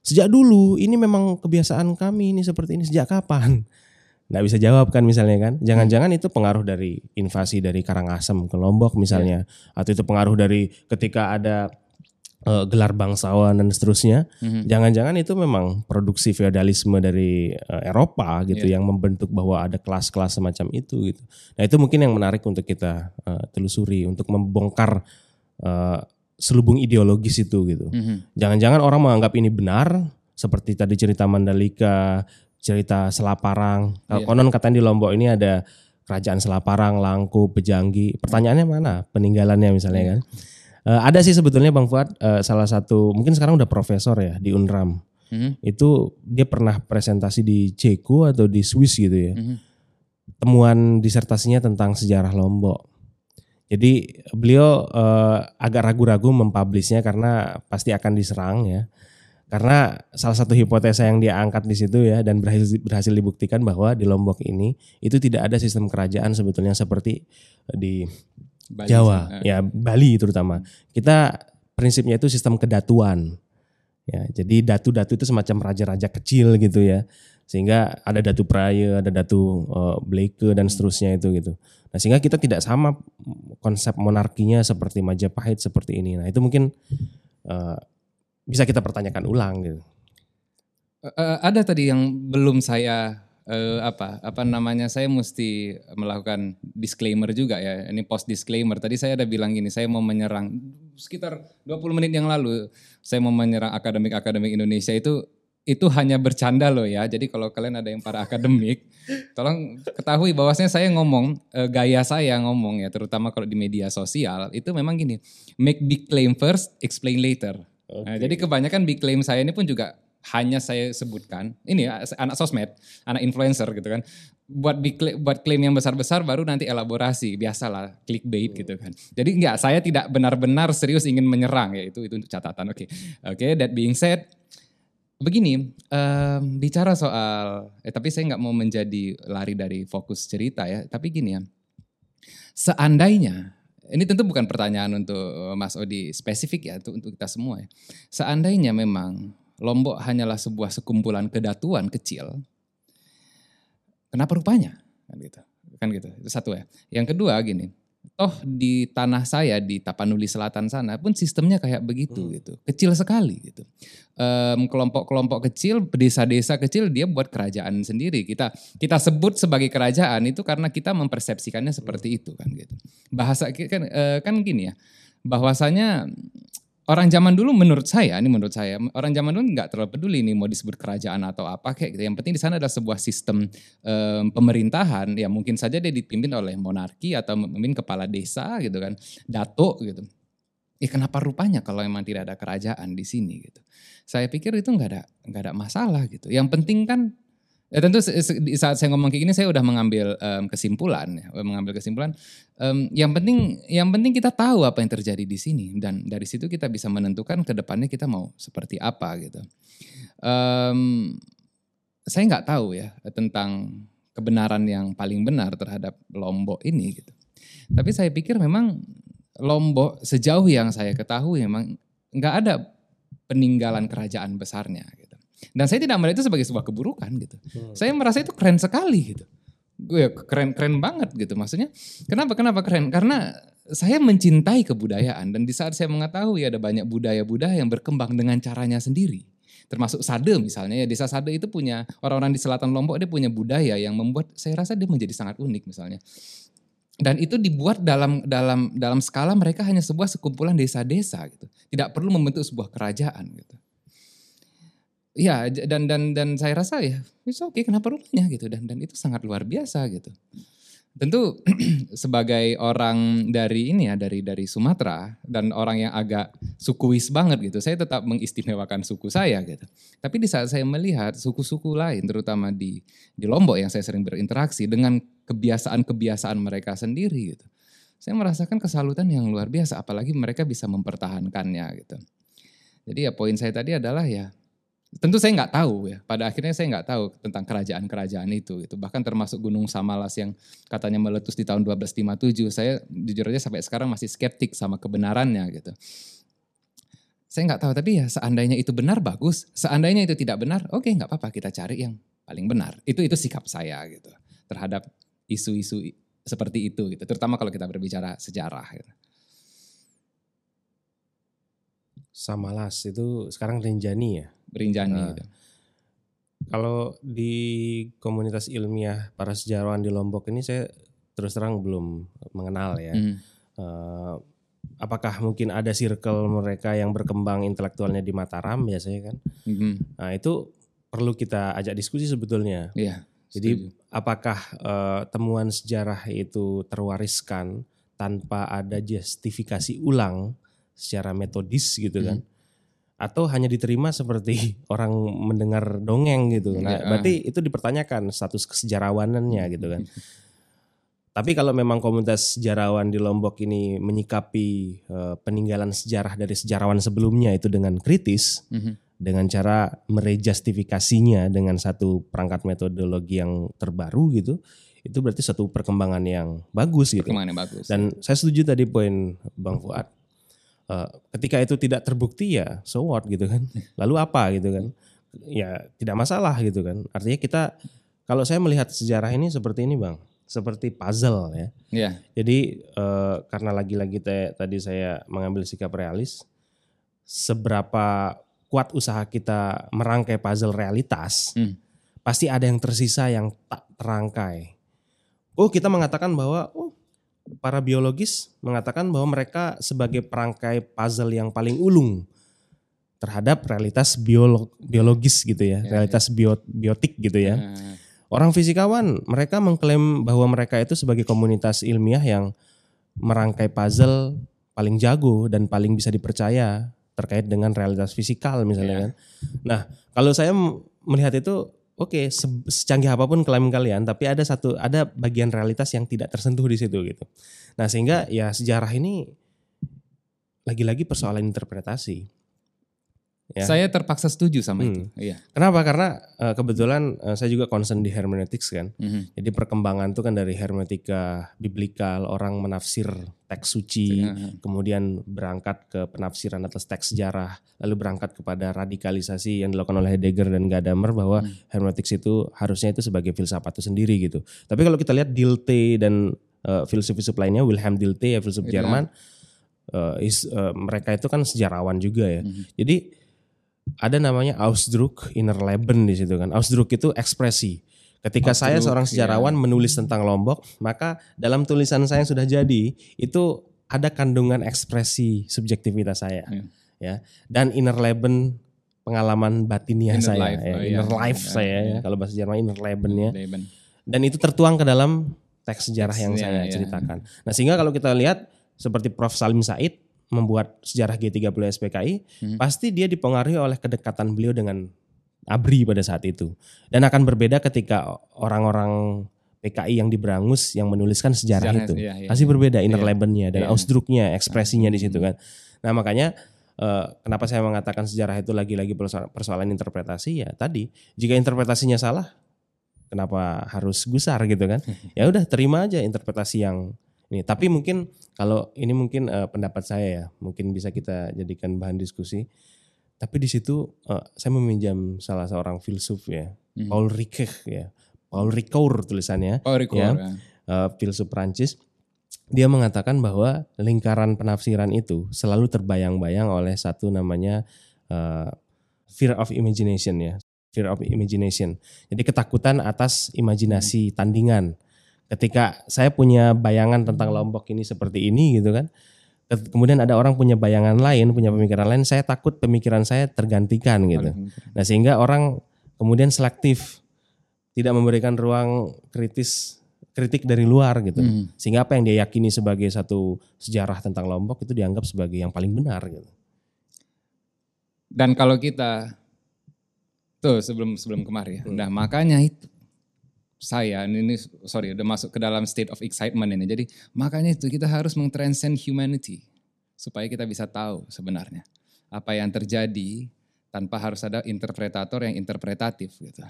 Sejak dulu ini memang kebiasaan kami ini seperti ini. Sejak kapan nggak bisa jawab kan misalnya kan jangan-jangan itu pengaruh dari invasi dari Karangasem ke Lombok misalnya yeah. atau itu pengaruh dari ketika ada uh, gelar bangsawan dan seterusnya mm-hmm. jangan-jangan itu memang produksi feodalisme dari uh, Eropa gitu yeah. yang membentuk bahwa ada kelas-kelas semacam itu gitu nah itu mungkin yang menarik untuk kita uh, telusuri untuk membongkar uh, selubung ideologis itu gitu mm-hmm. jangan-jangan orang menganggap ini benar seperti tadi cerita Mandalika cerita Selaparang. Yeah. konon katanya di Lombok ini ada kerajaan Selaparang, Langku, Pejanggi. Pertanyaannya mana peninggalannya misalnya yeah. kan? Uh, ada sih sebetulnya Bang Fuad uh, salah satu mungkin sekarang udah profesor ya di Unram. Mm-hmm. Itu dia pernah presentasi di Ceko atau di Swiss gitu ya. Mm-hmm. Temuan disertasinya tentang sejarah Lombok. Jadi beliau uh, agak ragu-ragu mempublishnya karena pasti akan diserang ya karena salah satu hipotesa yang dia angkat di situ ya dan berhasil berhasil dibuktikan bahwa di Lombok ini itu tidak ada sistem kerajaan sebetulnya seperti di Bali, Jawa. ya Bali terutama. Kita prinsipnya itu sistem kedatuan. Ya jadi datu-datu itu semacam raja-raja kecil gitu ya. Sehingga ada datu Praya ada datu uh, Bleke dan seterusnya itu gitu. Nah sehingga kita tidak sama konsep monarkinya seperti Majapahit seperti ini. Nah itu mungkin uh, bisa kita pertanyakan ulang gitu.
Uh, ada tadi yang belum saya uh, apa apa namanya saya mesti melakukan disclaimer juga ya. Ini post disclaimer. Tadi saya ada bilang gini, saya mau menyerang sekitar 20 menit yang lalu saya mau menyerang akademik-akademik Indonesia itu itu hanya bercanda loh ya. Jadi kalau kalian ada yang para akademik, tolong ketahui bahwasanya saya ngomong uh, gaya saya ngomong ya, terutama kalau di media sosial itu memang gini, make big claim first, explain later. Okay. Nah, jadi kebanyakan big claim saya ini pun juga hanya saya sebutkan ini ya, anak sosmed, anak influencer gitu kan. Buat big claim, buat klaim yang besar-besar baru nanti elaborasi, biasalah clickbait hmm. gitu kan. Jadi enggak, saya tidak benar-benar serius ingin menyerang ya itu itu untuk catatan. Oke. Okay. Oke, okay, that being said, begini, um, bicara soal eh tapi saya nggak mau menjadi lari dari fokus cerita ya, tapi gini ya. Seandainya ini tentu bukan pertanyaan untuk eh, Mas Odi spesifik ya, untuk, untuk kita semua ya. Seandainya memang Lombok hanyalah sebuah sekumpulan kedatuan kecil, kenapa rupanya? Kan gitu. Kan gitu. Itu satu ya. Yang kedua gini, toh di tanah saya di Tapanuli Selatan sana pun sistemnya kayak begitu hmm. gitu. Kecil sekali gitu. Kelompok-kelompok kecil desa-desa kecil dia buat kerajaan sendiri. Kita kita sebut sebagai kerajaan itu karena kita mempersepsikannya seperti itu kan gitu. Bahasa kan uh, kan gini ya bahwasanya orang zaman dulu menurut saya, ini menurut saya, orang zaman dulu nggak terlalu peduli nih mau disebut kerajaan atau apa kayak gitu. Yang penting di sana adalah sebuah sistem um, pemerintahan ya mungkin saja dia dipimpin oleh monarki atau memimpin kepala desa gitu kan, dato gitu. eh kenapa rupanya kalau memang tidak ada kerajaan di sini gitu. Saya pikir itu nggak ada nggak ada masalah gitu. Yang penting kan Ya tentu saat saya ngomong kayak gini saya udah mengambil um, kesimpulan, ya, mengambil kesimpulan. Um, yang penting, yang penting kita tahu apa yang terjadi di sini dan dari situ kita bisa menentukan ke depannya kita mau seperti apa gitu. Um, saya nggak tahu ya tentang kebenaran yang paling benar terhadap Lombok ini gitu. Tapi saya pikir memang Lombok sejauh yang saya ketahui memang nggak ada peninggalan kerajaan besarnya. Gitu. Dan saya tidak melihat itu sebagai sebuah keburukan gitu. Hmm. Saya merasa itu keren sekali gitu. Gue ya keren keren banget gitu maksudnya. Kenapa kenapa keren? Karena saya mencintai kebudayaan dan di saat saya mengetahui ada banyak budaya-budaya yang berkembang dengan caranya sendiri. Termasuk Sade misalnya ya desa Sade itu punya orang-orang di selatan Lombok dia punya budaya yang membuat saya rasa dia menjadi sangat unik misalnya. Dan itu dibuat dalam dalam dalam skala mereka hanya sebuah sekumpulan desa-desa gitu. Tidak perlu membentuk sebuah kerajaan gitu. Iya dan dan dan saya rasa ya bisa oke okay, kenapa rupanya gitu dan dan itu sangat luar biasa gitu. Tentu sebagai orang dari ini ya dari dari Sumatera dan orang yang agak sukuis banget gitu, saya tetap mengistimewakan suku saya gitu. Tapi di saat saya melihat suku-suku lain terutama di di Lombok yang saya sering berinteraksi dengan kebiasaan-kebiasaan mereka sendiri gitu. Saya merasakan kesalutan yang luar biasa apalagi mereka bisa mempertahankannya gitu. Jadi ya poin saya tadi adalah ya Tentu saya nggak tahu ya. Pada akhirnya saya nggak tahu tentang kerajaan-kerajaan itu. Itu bahkan termasuk Gunung Samalas yang katanya meletus di tahun 1257. Saya jujur aja sampai sekarang masih skeptik sama kebenarannya gitu. Saya nggak tahu tapi ya seandainya itu benar bagus. Seandainya itu tidak benar, oke nggak apa-apa kita cari yang paling benar. Itu itu sikap saya gitu terhadap isu-isu seperti itu gitu. Terutama kalau kita berbicara sejarah. Gitu.
Samalas itu sekarang Rinjani ya?
Rinjani. Nah, gitu.
Kalau di komunitas ilmiah para sejarawan di Lombok ini saya terus terang belum mengenal ya. Mm. Uh, apakah mungkin ada circle mereka yang berkembang intelektualnya di Mataram biasanya kan? Mm-hmm. Nah itu perlu kita ajak diskusi sebetulnya.
Iya.
Jadi apakah uh, temuan sejarah itu terwariskan tanpa ada justifikasi ulang secara metodis gitu kan? Mm atau hanya diterima seperti orang mendengar dongeng gitu. Nah, ya. berarti itu dipertanyakan status kesejarawanannya gitu kan. Tapi kalau memang komunitas sejarawan di Lombok ini menyikapi uh, peninggalan sejarah dari sejarawan sebelumnya itu dengan kritis, mm -hmm. dengan cara merejustifikasinya dengan satu perangkat metodologi yang terbaru gitu, itu berarti satu perkembangan yang bagus gitu.
Perkembangan yang bagus.
Dan ya. saya setuju tadi poin Bang Fuad uh, ketika itu tidak terbukti ya so what gitu kan? Lalu apa gitu kan? Ya tidak masalah gitu kan? Artinya kita kalau saya melihat sejarah ini seperti ini bang. Seperti puzzle ya.
Yeah.
jadi uh, karena lagi-lagi tadi saya mengambil sikap realis seberapa kuat usaha kita merangkai puzzle realitas hmm. pasti ada yang tersisa yang tak terangkai. Oh kita mengatakan bahwa oh para biologis mengatakan bahwa mereka sebagai perangkai puzzle yang paling ulung terhadap realitas biolog, biologis gitu ya, ya realitas ya. biotik gitu ya. ya. Orang fisikawan mereka mengklaim bahwa mereka itu sebagai komunitas ilmiah yang merangkai puzzle paling jago dan paling bisa dipercaya terkait dengan realitas fisikal misalnya ya. kan. Nah, kalau saya melihat itu oke okay, se secanggih apa pun klaim kalian tapi ada satu ada bagian realitas yang tidak tersentuh di situ gitu. Nah sehingga ya sejarah ini lagi-lagi persoalan interpretasi
Ya. Saya terpaksa setuju sama hmm. itu.
Iya. Kenapa? Karena uh, kebetulan uh, saya juga concern di hermeneutics kan. Mm-hmm. Jadi perkembangan itu kan dari hermeneutika biblikal, orang menafsir teks suci, mm-hmm. kemudian berangkat ke penafsiran atas teks sejarah, lalu berangkat kepada radikalisasi yang dilakukan oleh Heidegger dan Gadamer bahwa mm. hermeneutics itu harusnya itu sebagai filsafat itu sendiri gitu. Tapi kalau kita lihat Dilte dan uh, filsuf-filsuf lainnya, Wilhelm Dilte ya filsuf yeah. Jerman, uh, is, uh, mereka itu kan sejarawan juga ya. Mm-hmm. Jadi ada namanya Ausdruck inner Leben di situ kan. Ausdruck itu ekspresi. Ketika Ausdruck, saya seorang sejarawan yeah. menulis tentang Lombok, maka dalam tulisan saya yang sudah jadi itu ada kandungan ekspresi subjektivitas saya. Yeah. Ya. Dan inner Leben pengalaman batinia inner saya, life, ya, oh, inner iya. life yeah, saya yeah. ya. Kalau bahasa Jerman inner Leben ya. Dan itu tertuang ke dalam teks sejarah yang saya yeah. ceritakan. Nah, sehingga kalau kita lihat seperti Prof Salim Said membuat sejarah G30 SPKI, hmm. pasti dia dipengaruhi oleh kedekatan beliau dengan ABRI pada saat itu. Dan akan berbeda ketika orang-orang PKI yang di Berangus yang menuliskan sejarah, sejarah itu. Iya, iya, pasti berbeda inner iya, dan iya. Ausdrucknya, ekspresinya di situ hmm. kan. Nah, makanya uh, kenapa saya mengatakan sejarah itu lagi-lagi persoalan interpretasi ya tadi, jika interpretasinya salah, kenapa harus gusar gitu kan? ya udah terima aja interpretasi yang ini. Tapi mungkin kalau ini mungkin uh, pendapat saya ya, mungkin bisa kita jadikan bahan diskusi. Tapi di situ uh, saya meminjam salah seorang filsuf ya, hmm. Paul Ricoeur ya, Paul Ricoeur tulisannya,
Paul Ricoeur, ya, ya.
Uh, filsuf Prancis. Dia mengatakan bahwa lingkaran penafsiran itu selalu terbayang-bayang oleh satu namanya uh, fear of imagination ya, fear of imagination. Jadi ketakutan atas imajinasi hmm. tandingan ketika saya punya bayangan tentang Lombok ini seperti ini gitu kan kemudian ada orang punya bayangan lain punya pemikiran lain saya takut pemikiran saya tergantikan gitu. Nah sehingga orang kemudian selektif tidak memberikan ruang kritis kritik dari luar gitu. Hmm. sehingga apa yang dia yakini sebagai satu sejarah tentang Lombok itu dianggap sebagai yang paling benar gitu.
Dan kalau kita tuh sebelum sebelum kemarin ya. Hmm. nah makanya itu saya ini sorry udah masuk ke dalam state of excitement ini. Jadi makanya itu kita harus mengtranscend humanity supaya kita bisa tahu sebenarnya apa yang terjadi tanpa harus ada interpretator yang interpretatif gitu.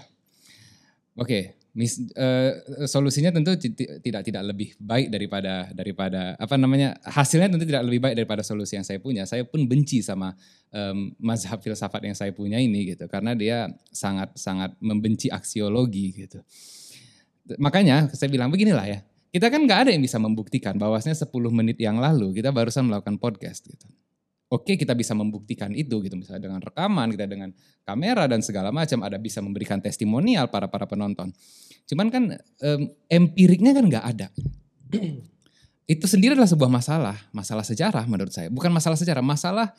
Oke, okay, uh, solusinya tentu tidak tidak lebih baik daripada daripada apa namanya hasilnya tentu tidak lebih baik daripada solusi yang saya punya. Saya pun benci sama um, mazhab filsafat yang saya punya ini gitu karena dia sangat sangat membenci aksiologi gitu. Makanya saya bilang beginilah ya. Kita kan nggak ada yang bisa membuktikan bahwasanya 10 menit yang lalu kita barusan melakukan podcast gitu. Oke kita bisa membuktikan itu gitu misalnya dengan rekaman kita dengan kamera dan segala macam ada bisa memberikan testimonial para para penonton. Cuman kan um, empiriknya kan nggak ada. itu sendiri adalah sebuah masalah, masalah sejarah menurut saya. Bukan masalah sejarah, masalah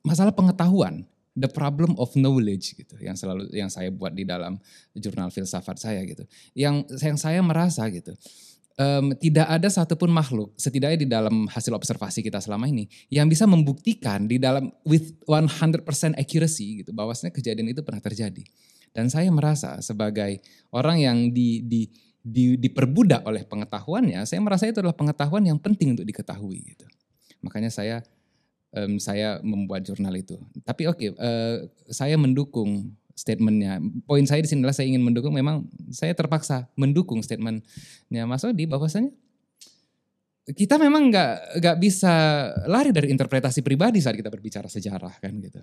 masalah pengetahuan the problem of knowledge gitu yang selalu yang saya buat di dalam jurnal filsafat saya gitu yang yang saya merasa gitu um, tidak ada satupun makhluk setidaknya di dalam hasil observasi kita selama ini yang bisa membuktikan di dalam with 100% accuracy gitu bahwasanya kejadian itu pernah terjadi dan saya merasa sebagai orang yang di di di, diperbudak oleh pengetahuannya, saya merasa itu adalah pengetahuan yang penting untuk diketahui gitu. Makanya saya um, saya membuat jurnal itu. Tapi oke, okay, uh, eh, saya mendukung statementnya. Poin saya di sini adalah saya ingin mendukung. Memang saya terpaksa mendukung statementnya Mas Odi bahwasanya kita memang nggak nggak bisa lari dari interpretasi pribadi saat kita berbicara sejarah kan gitu.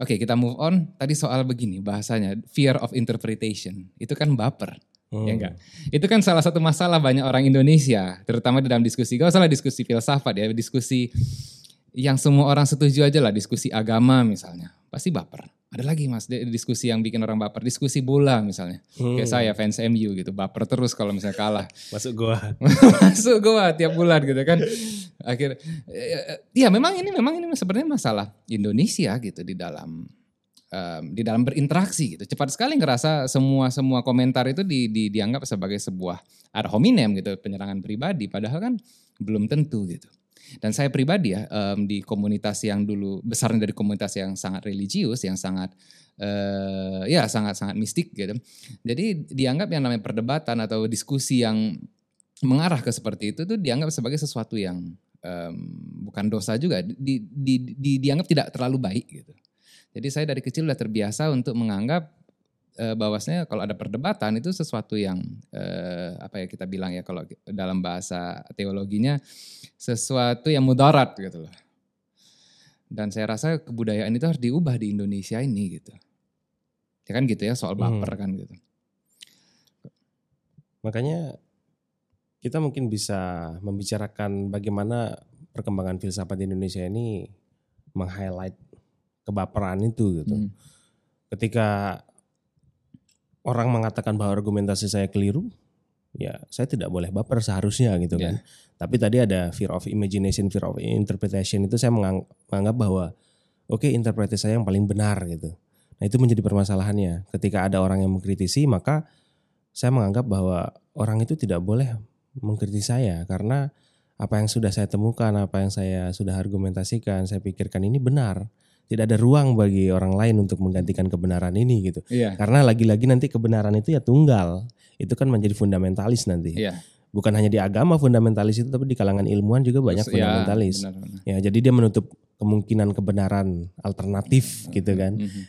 Oke, okay, kita move on. Tadi soal begini bahasanya fear of interpretation. Itu kan baper. Hmm. Ya enggak. Itu kan salah satu masalah banyak orang Indonesia, terutama di dalam diskusi. Gak usah diskusi filsafat ya, diskusi yang semua orang setuju aja lah diskusi agama misalnya. Pasti baper. Ada lagi mas diskusi yang bikin orang baper. Diskusi bola misalnya. Hmm. kayak saya fans MU gitu. Baper terus kalau misalnya kalah.
Masuk gua.
Masuk gua tiap bulan gitu kan. Akhir ya memang ini memang ini sebenarnya masalah Indonesia gitu di dalam um, di dalam berinteraksi gitu. Cepat sekali ngerasa semua semua komentar itu di, di, dianggap sebagai sebuah ad hominem gitu penyerangan pribadi. Padahal kan belum tentu gitu dan saya pribadi ya um, di komunitas yang dulu besarnya dari komunitas yang sangat religius, yang sangat uh, ya sangat sangat mistik gitu. Jadi dianggap yang namanya perdebatan atau diskusi yang mengarah ke seperti itu tuh dianggap sebagai sesuatu yang um, bukan dosa juga, di, di, di, dianggap tidak terlalu baik gitu. Jadi saya dari kecil udah terbiasa untuk menganggap uh, bahwasanya kalau ada perdebatan itu sesuatu yang uh, apa ya kita bilang ya kalau dalam bahasa teologinya sesuatu yang mudarat gitu loh. Dan saya rasa kebudayaan itu harus diubah di Indonesia ini gitu. Ya kan gitu ya soal hmm. baper hmm. kan gitu.
Makanya kita mungkin bisa membicarakan bagaimana perkembangan filsafat di Indonesia ini meng-highlight kebaperan itu gitu. Hmm. Ketika orang mengatakan bahwa argumentasi saya keliru, ya saya tidak boleh baper seharusnya gitu kan. Yeah. Tapi tadi ada fear of imagination, fear of interpretation itu saya menganggap bahwa oke okay, interpretasi saya yang paling benar gitu. Nah itu menjadi permasalahannya. Ketika ada orang yang mengkritisi maka saya menganggap bahwa orang itu tidak boleh mengkritisi saya karena apa yang sudah saya temukan, apa yang saya sudah argumentasikan, saya pikirkan ini benar. Tidak ada ruang bagi orang lain untuk menggantikan kebenaran ini gitu. Iya. Karena lagi-lagi nanti kebenaran itu ya tunggal. Itu kan menjadi fundamentalis nanti. Iya. Bukan hanya di agama fundamentalis itu, tapi di kalangan ilmuwan juga banyak ya, fundamentalis. Benar, benar. Ya, jadi dia menutup kemungkinan kebenaran alternatif gitu kan. Mm -hmm.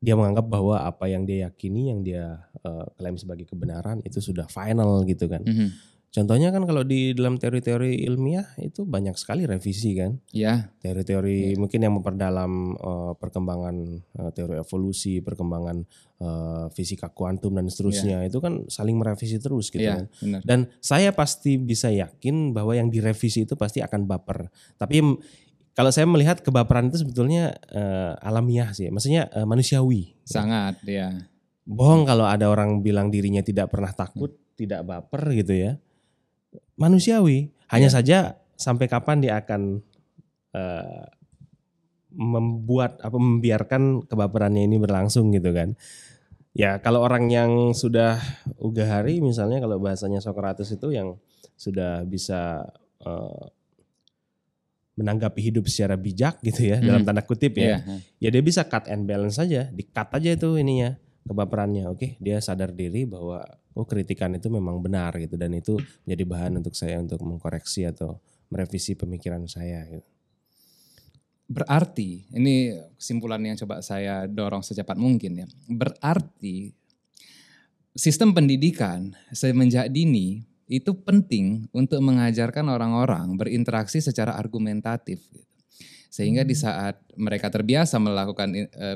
Dia menganggap bahwa apa yang dia yakini, yang dia uh, klaim sebagai kebenaran itu sudah final gitu kan. Mm -hmm Contohnya kan kalau di dalam teori-teori ilmiah itu banyak sekali revisi kan.
Ya.
Teori-teori ya. mungkin yang memperdalam uh, perkembangan uh, teori evolusi, perkembangan uh, fisika kuantum dan seterusnya ya. itu kan saling merevisi terus gitu ya, kan. Benar. Dan saya pasti bisa yakin bahwa yang direvisi itu pasti akan baper. Tapi kalau saya melihat kebaperan itu sebetulnya uh, alamiah sih, maksudnya uh, manusiawi.
Sangat, ya.
Bohong kalau ada orang bilang dirinya tidak pernah takut, hmm. tidak baper gitu ya manusiawi. Hanya ya. saja sampai kapan dia akan uh, membuat apa membiarkan kebaperannya ini berlangsung gitu kan. Ya kalau orang yang sudah uga hari misalnya kalau bahasanya Socrates itu yang sudah bisa uh, menanggapi hidup secara bijak gitu ya hmm. dalam tanda kutip ya. Yeah. Ya dia bisa cut and balance saja, di cut aja itu ininya kebaperannya. Oke, dia sadar diri bahwa oh kritikan itu memang benar gitu dan itu menjadi bahan untuk saya untuk mengkoreksi atau merevisi pemikiran saya gitu.
Berarti ini kesimpulan yang coba saya dorong secepat mungkin ya. Berarti sistem pendidikan semenjak dini itu penting untuk mengajarkan orang-orang berinteraksi secara argumentatif. Sehingga di hmm. saat mereka terbiasa melakukan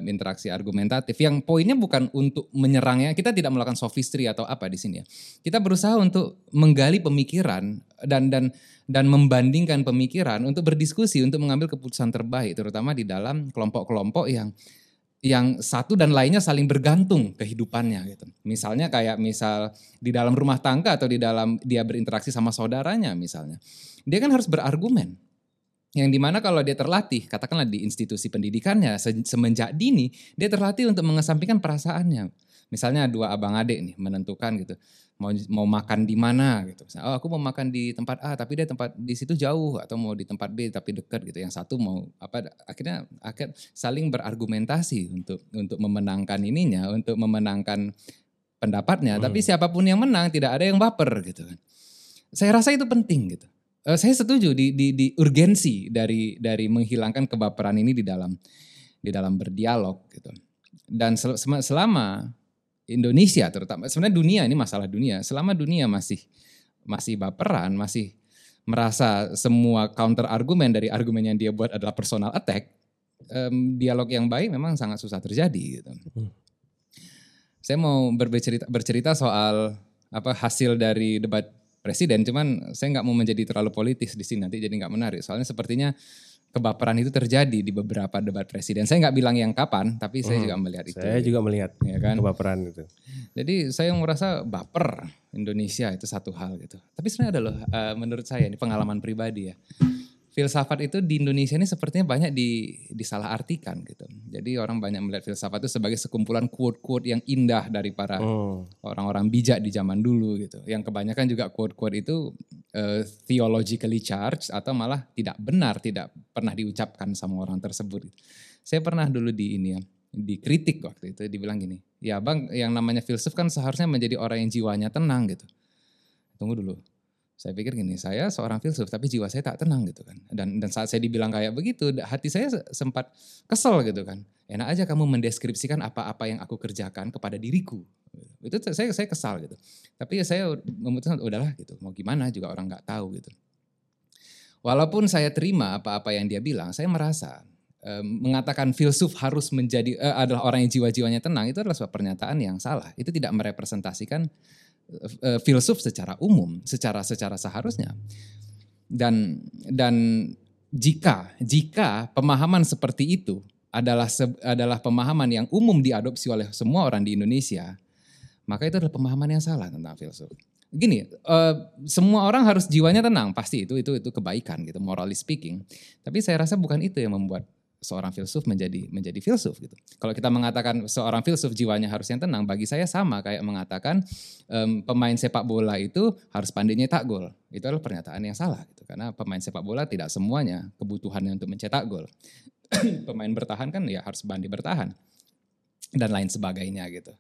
interaksi argumentatif yang poinnya bukan untuk menyerangnya, kita tidak melakukan sophistry atau apa di sini ya. Kita berusaha untuk menggali pemikiran dan dan dan membandingkan pemikiran untuk berdiskusi untuk mengambil keputusan terbaik terutama di dalam kelompok-kelompok yang yang satu dan lainnya saling bergantung kehidupannya gitu. Misalnya kayak misal di dalam rumah tangga atau di dalam dia berinteraksi sama saudaranya misalnya. Dia kan harus berargumen yang di mana kalau dia terlatih, katakanlah di institusi pendidikannya semenjak dini, dia terlatih untuk mengesampingkan perasaannya. Misalnya dua abang adik nih menentukan gitu, mau mau makan di mana gitu. Oh aku mau makan di tempat A tapi dia tempat di situ jauh atau mau di tempat B tapi dekat gitu. Yang satu mau apa? Akhirnya akhir saling berargumentasi untuk untuk memenangkan ininya, untuk memenangkan pendapatnya. Hmm. Tapi siapa pun yang menang tidak ada yang baper gitu kan. Saya rasa itu penting gitu uh, saya setuju di, di, di urgensi dari dari menghilangkan kebaperan ini di dalam di dalam berdialog gitu. Dan sel, selama Indonesia terutama sebenarnya dunia ini masalah dunia, selama dunia masih masih baperan, masih merasa semua counter argumen dari argumen yang dia buat adalah personal attack, um, dialog yang baik memang sangat susah terjadi gitu. Hmm. Saya mau bercerita bercerita soal apa hasil dari debat presiden. Cuman saya nggak mau menjadi terlalu politis di sini nanti jadi nggak menarik. Soalnya sepertinya kebaperan itu terjadi di beberapa debat presiden. Saya nggak bilang yang kapan, tapi saya hmm, juga melihat itu.
Saya juga melihat ya kan? kebaperan itu.
Jadi saya merasa baper Indonesia itu satu hal gitu. Tapi sebenarnya ada loh, uh, menurut saya ini pengalaman pribadi ya filsafat itu di Indonesia ini sepertinya banyak di disalahartikan gitu. Jadi orang banyak melihat filsafat itu sebagai sekumpulan quote-quote yang indah dari para hmm. orang-orang hmm. bijak di zaman dulu gitu. Yang kebanyakan juga quote-quote itu uh, theologically charged atau malah tidak benar, tidak pernah diucapkan sama orang tersebut. Saya pernah dulu di ini ya, dikritik waktu itu dibilang gini, ya bang yang namanya filsuf kan seharusnya menjadi orang yang jiwanya tenang gitu. Tunggu dulu, saya pikir gini, saya seorang filsuf tapi jiwa saya tak tenang gitu kan. Dan dan saat saya dibilang kayak begitu, hati saya sempat kesel gitu kan. Enak aja kamu mendeskripsikan apa-apa yang aku kerjakan kepada diriku. Itu saya saya kesal gitu. Tapi ya saya memutuskan udahlah gitu. Mau gimana juga orang nggak tahu gitu. Walaupun saya terima apa-apa yang dia bilang, saya merasa um, mengatakan filsuf harus menjadi uh, adalah orang yang jiwa-jiwanya tenang itu adalah sebuah pernyataan yang salah. Itu tidak merepresentasikan uh, filsuf secara umum, secara secara seharusnya. Dan dan jika jika pemahaman seperti itu adalah adalah pemahaman yang umum diadopsi oleh semua orang di Indonesia, maka itu adalah pemahaman yang salah tentang filsuf. Gini, uh, semua orang harus jiwanya tenang, pasti itu itu itu kebaikan gitu, morally speaking. Tapi saya rasa bukan itu yang membuat seorang filsuf menjadi menjadi filsuf gitu. Kalau kita mengatakan seorang filsuf jiwanya harus yang tenang, bagi saya sama kayak mengatakan um, pemain sepak bola itu harus pandai nyetak gol. Itu adalah pernyataan yang salah gitu. Karena pemain sepak bola tidak semuanya kebutuhannya untuk mencetak gol. pemain bertahan kan ya harus bandi bertahan dan lain sebagainya gitu.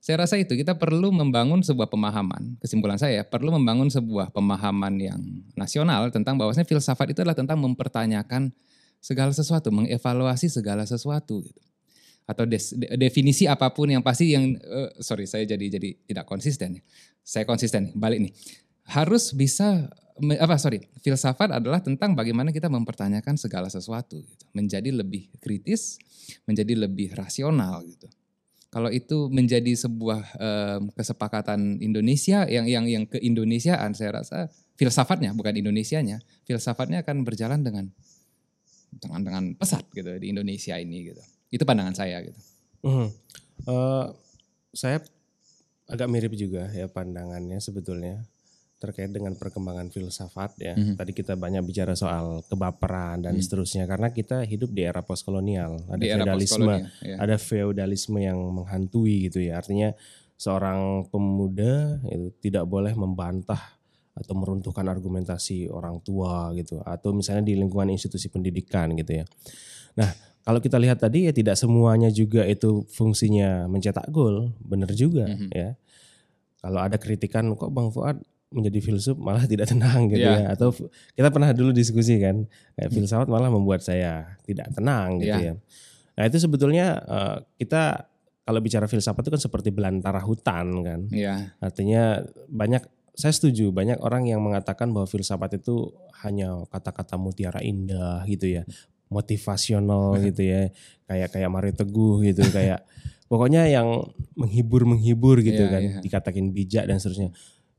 Saya rasa itu kita perlu membangun sebuah pemahaman, kesimpulan saya perlu membangun sebuah pemahaman yang nasional tentang bahwasanya filsafat itu adalah tentang mempertanyakan segala sesuatu, mengevaluasi segala sesuatu gitu. Atau des, definisi apa pun yang pasti yang uh, sorry saya jadi jadi tidak konsisten. Saya konsisten balik nih. Harus bisa apa sorry filsafat adalah tentang bagaimana kita mempertanyakan segala sesuatu gitu. menjadi lebih kritis menjadi lebih rasional gitu kalau itu menjadi sebuah um, kesepakatan Indonesia yang yang yang ke Indonesiaan saya rasa filsafatnya bukan Indonesianya filsafatnya akan berjalan dengan dengan dengan pesat gitu di Indonesia ini gitu itu pandangan saya gitu
mm. uh, saya agak mirip juga ya pandangannya sebetulnya terkait dengan perkembangan filsafat ya. Mm-hmm. Tadi kita banyak bicara soal kebaperan dan mm-hmm. seterusnya karena kita hidup di era postkolonial, ada di feudalisme, ya. ada feudalisme yang menghantui gitu ya. Artinya seorang pemuda itu tidak boleh membantah atau meruntuhkan argumentasi orang tua gitu atau misalnya di lingkungan institusi pendidikan gitu ya. Nah, kalau kita lihat tadi ya tidak semuanya juga itu fungsinya mencetak gol, benar juga mm-hmm. ya. Kalau ada kritikan kok Bang Fuad menjadi filsuf malah tidak tenang gitu yeah. ya atau kita pernah dulu diskusi kan kayak hmm. filsafat malah membuat saya tidak tenang gitu yeah. ya. Nah itu sebetulnya uh, kita kalau bicara filsafat itu kan seperti belantara hutan kan. Yeah. Artinya banyak saya setuju banyak orang yang mengatakan bahwa filsafat itu hanya kata-kata mutiara indah gitu ya motivasional gitu ya kayak kayak Mario Teguh gitu kayak pokoknya yang menghibur menghibur gitu yeah, kan yeah. dikatakan bijak dan seterusnya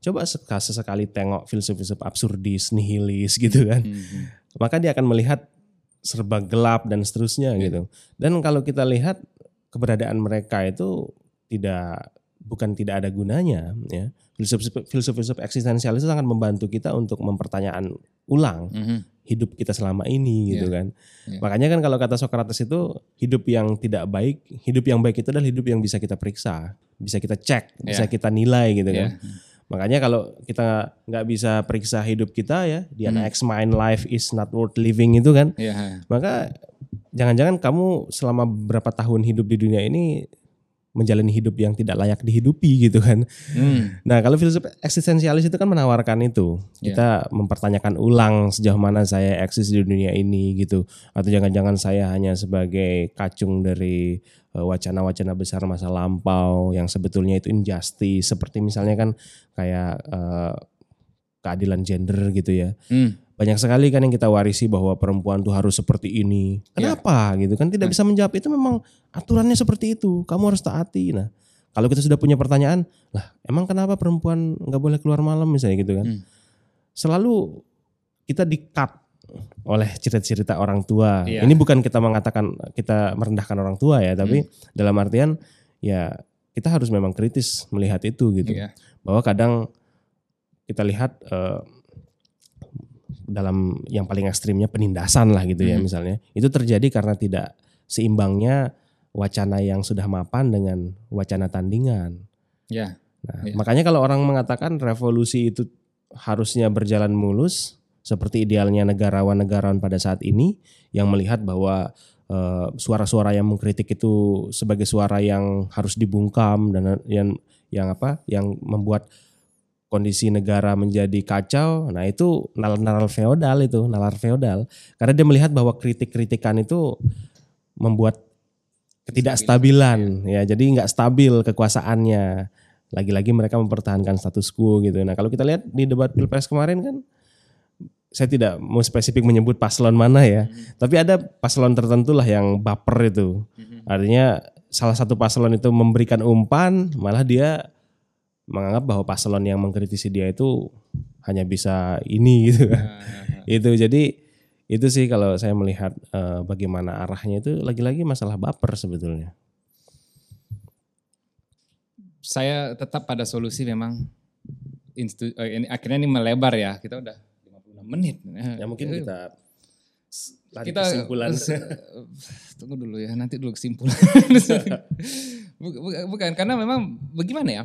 coba sesekali tengok filsuf-filsuf absurdis, nihilis gitu kan. Hmm, hmm. Maka dia akan melihat serba gelap dan seterusnya yeah. gitu. Dan kalau kita lihat keberadaan mereka itu tidak bukan tidak ada gunanya ya. Filsuf-filsuf eksistensialis itu sangat membantu kita untuk mempertanyaan ulang mm -hmm. hidup kita selama ini gitu yeah. kan. Yeah. Makanya kan kalau kata Socrates itu hidup yang tidak baik, hidup yang baik itu adalah hidup yang bisa kita periksa, bisa kita cek, yeah. bisa kita nilai gitu yeah. kan. Makanya kalau kita nggak bisa periksa hidup kita ya, di hmm. X mind life is not worth living itu kan. Yeah. Maka jangan-jangan kamu selama berapa tahun hidup di dunia ini menjalani hidup yang tidak layak dihidupi gitu kan. Hmm. Nah kalau filsuf eksistensialis itu kan menawarkan itu. Yeah. Kita mempertanyakan ulang sejauh mana saya eksis di dunia ini gitu. Atau jangan-jangan saya hanya sebagai kacung dari eh, wacana-wacana besar masa lampau yang sebetulnya itu injustice. Seperti misalnya kan kayak uh, keadilan gender gitu ya. Hmm banyak sekali kan yang kita warisi bahwa perempuan tuh harus seperti ini. Iya. Kenapa ya. gitu kan tidak hmm. bisa menjawab itu memang aturannya seperti itu. Kamu harus taati. Nah, kalau kita sudah punya pertanyaan, lah emang kenapa perempuan nggak boleh keluar malam misalnya gitu kan? Hmm. Selalu kita di-cut oleh cerita-cerita orang tua. Ya. Ini bukan kita mengatakan kita merendahkan orang tua ya, tapi hmm. dalam artian ya kita harus memang kritis melihat itu gitu. Ya. Bahwa kadang kita lihat uh, dalam yang paling ekstrimnya penindasan lah gitu ya hmm. misalnya itu terjadi karena tidak seimbangnya wacana yang sudah mapan dengan wacana tandingan. Ya. Nah, ya. makanya kalau orang mengatakan revolusi itu harusnya berjalan mulus seperti idealnya negarawan-negarawan pada saat ini yang melihat bahwa eh, suara-suara uh, yang mengkritik itu sebagai suara yang harus dibungkam dan yang yang apa yang membuat kondisi negara menjadi kacau, nah itu nalar-nalar feodal itu, nalar feodal. Karena dia melihat bahwa kritik-kritikan itu membuat ketidakstabilan, ya. Jadi nggak stabil kekuasaannya. Lagi-lagi mereka mempertahankan status quo gitu. Nah kalau kita lihat di debat pilpres kemarin kan, saya tidak mau spesifik menyebut paslon mana ya, hmm. tapi ada paslon tertentu lah yang baper itu. Hmm. Artinya salah satu paslon itu memberikan umpan, malah dia menganggap bahwa paslon yang mengkritisi dia itu hanya bisa ini gitu kan. itu jadi itu sih kalau saya melihat uh, bagaimana arahnya itu lagi-lagi masalah baper sebetulnya.
Saya tetap pada solusi memang institu, uh, ini akhirnya ini melebar ya. Kita udah 56 menit.
Ya mungkin kita
kita kesimpulan. tunggu dulu ya, nanti dulu kesimpulan. bukan, karena memang bagaimana ya?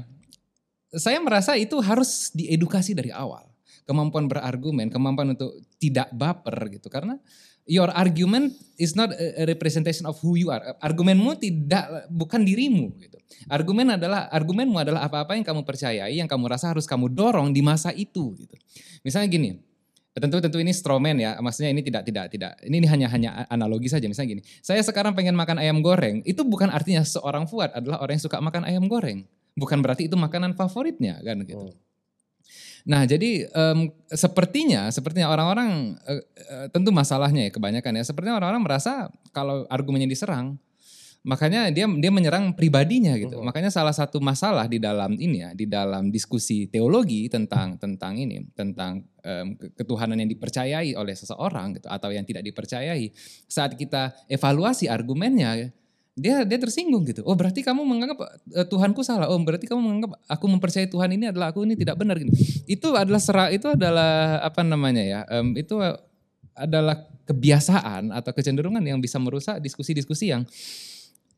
Saya merasa itu harus diedukasi dari awal. Kemampuan berargumen, kemampuan untuk tidak baper gitu. Karena your argument is not a representation of who you are. Argumenmu tidak bukan dirimu gitu. Argumen adalah argumenmu adalah apa-apa yang kamu percayai, yang kamu rasa harus kamu dorong di masa itu gitu. Misalnya gini, tentu tentu ini stroman ya maksudnya ini tidak tidak tidak ini, ini hanya hanya analogi saja misalnya gini saya sekarang pengen makan ayam goreng itu bukan artinya seorang Fuad adalah orang yang suka makan ayam goreng bukan berarti itu makanan favoritnya kan gitu oh. nah jadi um, sepertinya sepertinya orang-orang uh, uh, tentu masalahnya ya kebanyakan ya sepertinya orang-orang merasa kalau argumennya diserang Makanya dia dia menyerang pribadinya gitu. Uh -huh. Makanya salah satu masalah di dalam ini ya, di dalam diskusi teologi tentang tentang ini, tentang um, ketuhanan yang dipercayai oleh seseorang gitu atau yang tidak dipercayai. Saat kita evaluasi argumennya, dia dia tersinggung gitu. Oh, berarti kamu menganggap uh, Tuhanku salah. Oh, berarti kamu menganggap aku mempercayai Tuhan ini adalah aku ini tidak benar gitu. Itu adalah serak itu adalah apa namanya ya? Um, itu adalah kebiasaan atau kecenderungan yang bisa merusak diskusi-diskusi yang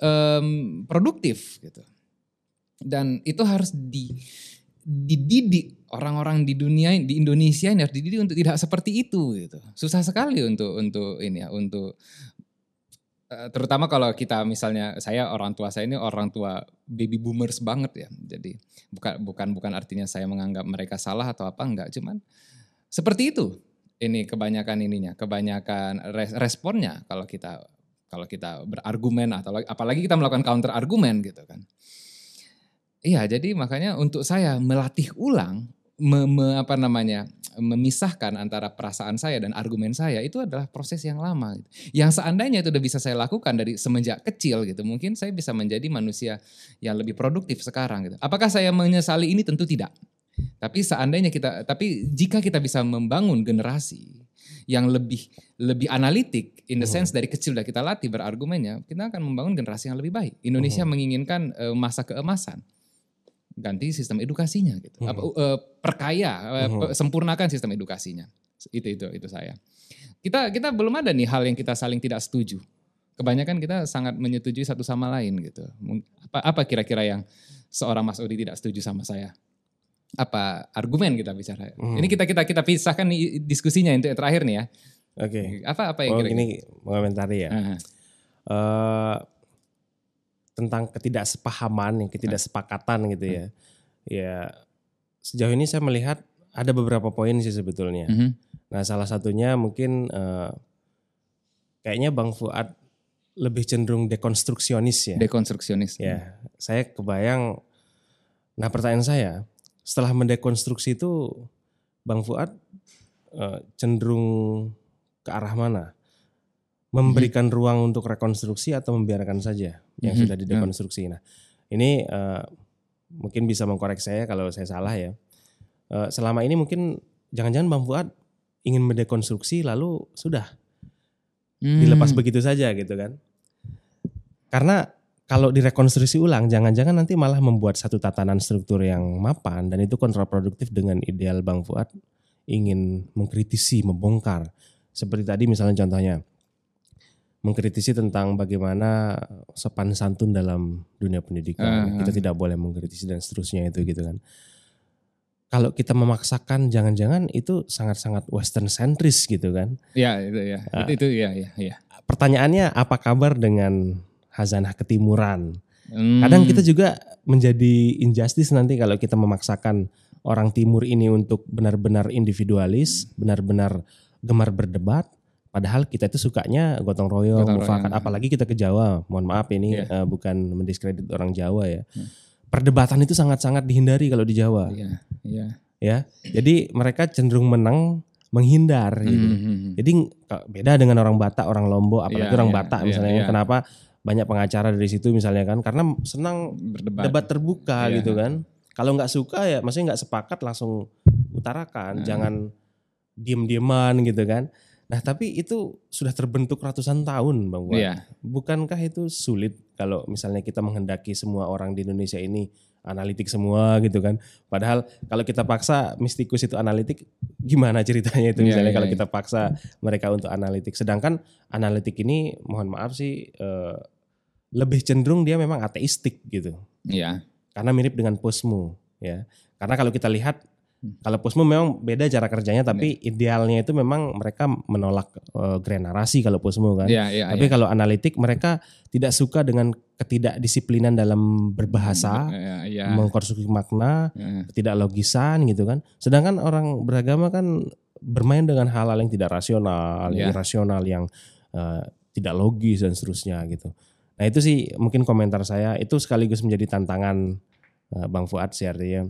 um, produktif gitu. Dan itu harus di dididik orang-orang di dunia di Indonesia ini harus dididik untuk tidak seperti itu gitu. Susah sekali untuk untuk ini ya untuk eh, terutama kalau kita misalnya saya orang tua saya ini orang tua baby boomers banget ya. Jadi bukan bukan bukan artinya saya menganggap mereka salah atau apa enggak, cuman seperti itu. Ini kebanyakan ininya, kebanyakan responnya kalau kita kalau kita berargumen atau apalagi kita melakukan counter argumen gitu kan. Iya, jadi makanya untuk saya melatih ulang me, me, apa namanya memisahkan antara perasaan saya dan argumen saya itu adalah proses yang lama. Gitu. Yang seandainya itu udah bisa saya lakukan dari semenjak kecil gitu, mungkin saya bisa menjadi manusia yang lebih produktif sekarang gitu. Apakah saya menyesali ini? Tentu tidak. Tapi seandainya kita, tapi jika kita bisa membangun generasi yang lebih lebih analitik in the sense dari kecil sudah kita latih berargumennya, kita akan membangun generasi yang lebih baik. Indonesia menginginkan uh, masa keemasan. Ganti sistem edukasinya gitu. Apa, uh, perkaya, uh, sempurnakan sistem edukasinya. Itu itu itu saya. Kita kita belum ada nih hal yang kita saling tidak setuju. Kebanyakan kita sangat menyetujui satu sama lain gitu. Apa apa kira-kira yang seorang Mas Odi tidak setuju sama saya? apa argumen kita bicara. Hmm. Ini kita kita kita pisahkan nih diskusinya untuk yang terakhir nih ya.
Oke. Okay.
Apa apa yang
oh, kira-kira? ini mengomentari ya. Uh -huh. uh, tentang ketidaksepahaman, ketidaksepakatan gitu ya. Hmm. Ya sejauh ini saya melihat ada beberapa poin sih sebetulnya. Hmm. Nah salah satunya mungkin uh, kayaknya Bang Fuad lebih cenderung dekonstruksionis ya.
Dekonstruksionis.
Ya, saya kebayang. Nah pertanyaan saya, setelah mendekonstruksi itu Bang Fuad uh, cenderung ke arah mana? Memberikan hmm. ruang untuk rekonstruksi atau membiarkan saja yang hmm. sudah didekonstruksi. Nah, ini uh, mungkin bisa mengkorek saya kalau saya salah ya. Uh, selama ini mungkin jangan-jangan Bang Fuad ingin mendekonstruksi lalu sudah hmm. dilepas begitu saja gitu kan? Karena kalau direkonstruksi ulang, jangan-jangan nanti malah membuat satu tatanan struktur yang mapan dan itu kontraproduktif dengan ideal Bang Fuad ingin mengkritisi, membongkar. Seperti tadi misalnya contohnya, mengkritisi tentang bagaimana sopan santun dalam dunia pendidikan. Uh, Kita tidak boleh mengkritisi dan seterusnya itu gitu kan. Kalau kita memaksakan jangan-jangan itu sangat-sangat western centris gitu kan.
Iya, itu ya. Uh, itu itu ya, ya, ya.
Pertanyaannya apa kabar dengan hazanah ketimuran. Hmm. Kadang kita juga menjadi injustice nanti kalau kita memaksakan orang timur ini untuk benar-benar individualis, benar-benar gemar berdebat, padahal kita itu sukanya gotong royong, gotong mufakat, royong. apalagi kita ke Jawa. Mohon maaf ini yeah. Iya. uh, bukan mendiskredit orang Jawa ya. Hmm. Perdebatan itu sangat-sangat dihindari kalau di Jawa. Yeah. Yeah. Ya. Jadi mereka cenderung menang menghindar gitu. Mm -hmm. Jadi beda dengan orang Batak, orang Lombok, apalagi yeah, orang yeah, Batak misalnya yeah, yeah. kenapa banyak pengacara dari situ misalnya kan karena senang berdebat debat terbuka yeah. gitu kan kalau nggak suka ya maksudnya nggak sepakat langsung utarakan hmm. jangan diem-dieman gitu kan nah tapi itu sudah terbentuk ratusan tahun bang Wan. Yeah. bukankah itu sulit kalau misalnya kita menghendaki semua orang di Indonesia ini analitik semua gitu kan. Padahal kalau kita paksa mistikus itu analitik, gimana ceritanya itu iya, misalnya yeah, kalau kita paksa mereka untuk analitik. Sedangkan analitik ini mohon maaf sih uh, lebih cenderung dia memang ateistik gitu.
Iya.
Karena mirip dengan posmu ya. Karena kalau kita lihat kalau Posmo memang beda cara kerjanya, tapi ya. idealnya itu memang mereka menolak uh, grand narasi kalau Posmo kan.
Ya, ya,
tapi ya. kalau analitik mereka tidak suka dengan ketidakdisiplinan dalam berbahasa, ya, ya. mengkonstruksi makna, ya. ketidaklogisan gitu kan. Sedangkan orang beragama kan bermain dengan hal-hal yang tidak rasional, ya. irasional, yang uh, tidak logis dan seterusnya gitu. Nah itu sih mungkin komentar saya itu sekaligus menjadi tantangan uh, Bang Fuad sih artinya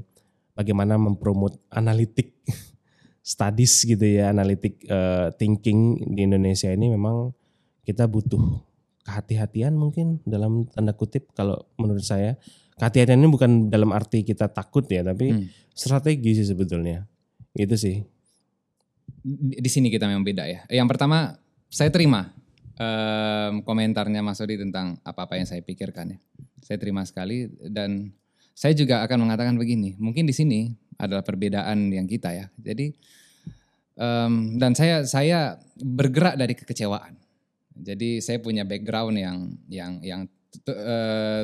bagaimana mempromot analitik studies gitu ya, analitik uh, thinking di Indonesia ini memang kita butuh kehati-hatian mungkin dalam tanda kutip kalau menurut saya. Kehati-hatian ini bukan dalam arti kita takut ya, tapi hmm. strategi sih sebetulnya. Itu sih.
Di, di sini kita memang beda ya. Yang pertama, saya terima um, komentarnya Mas Odi tentang apa-apa yang saya pikirkan ya. Saya terima sekali dan saya juga akan mengatakan begini, mungkin di sini adalah perbedaan yang kita ya. Jadi um, dan saya saya bergerak dari kekecewaan. Jadi saya punya background yang yang yang uh,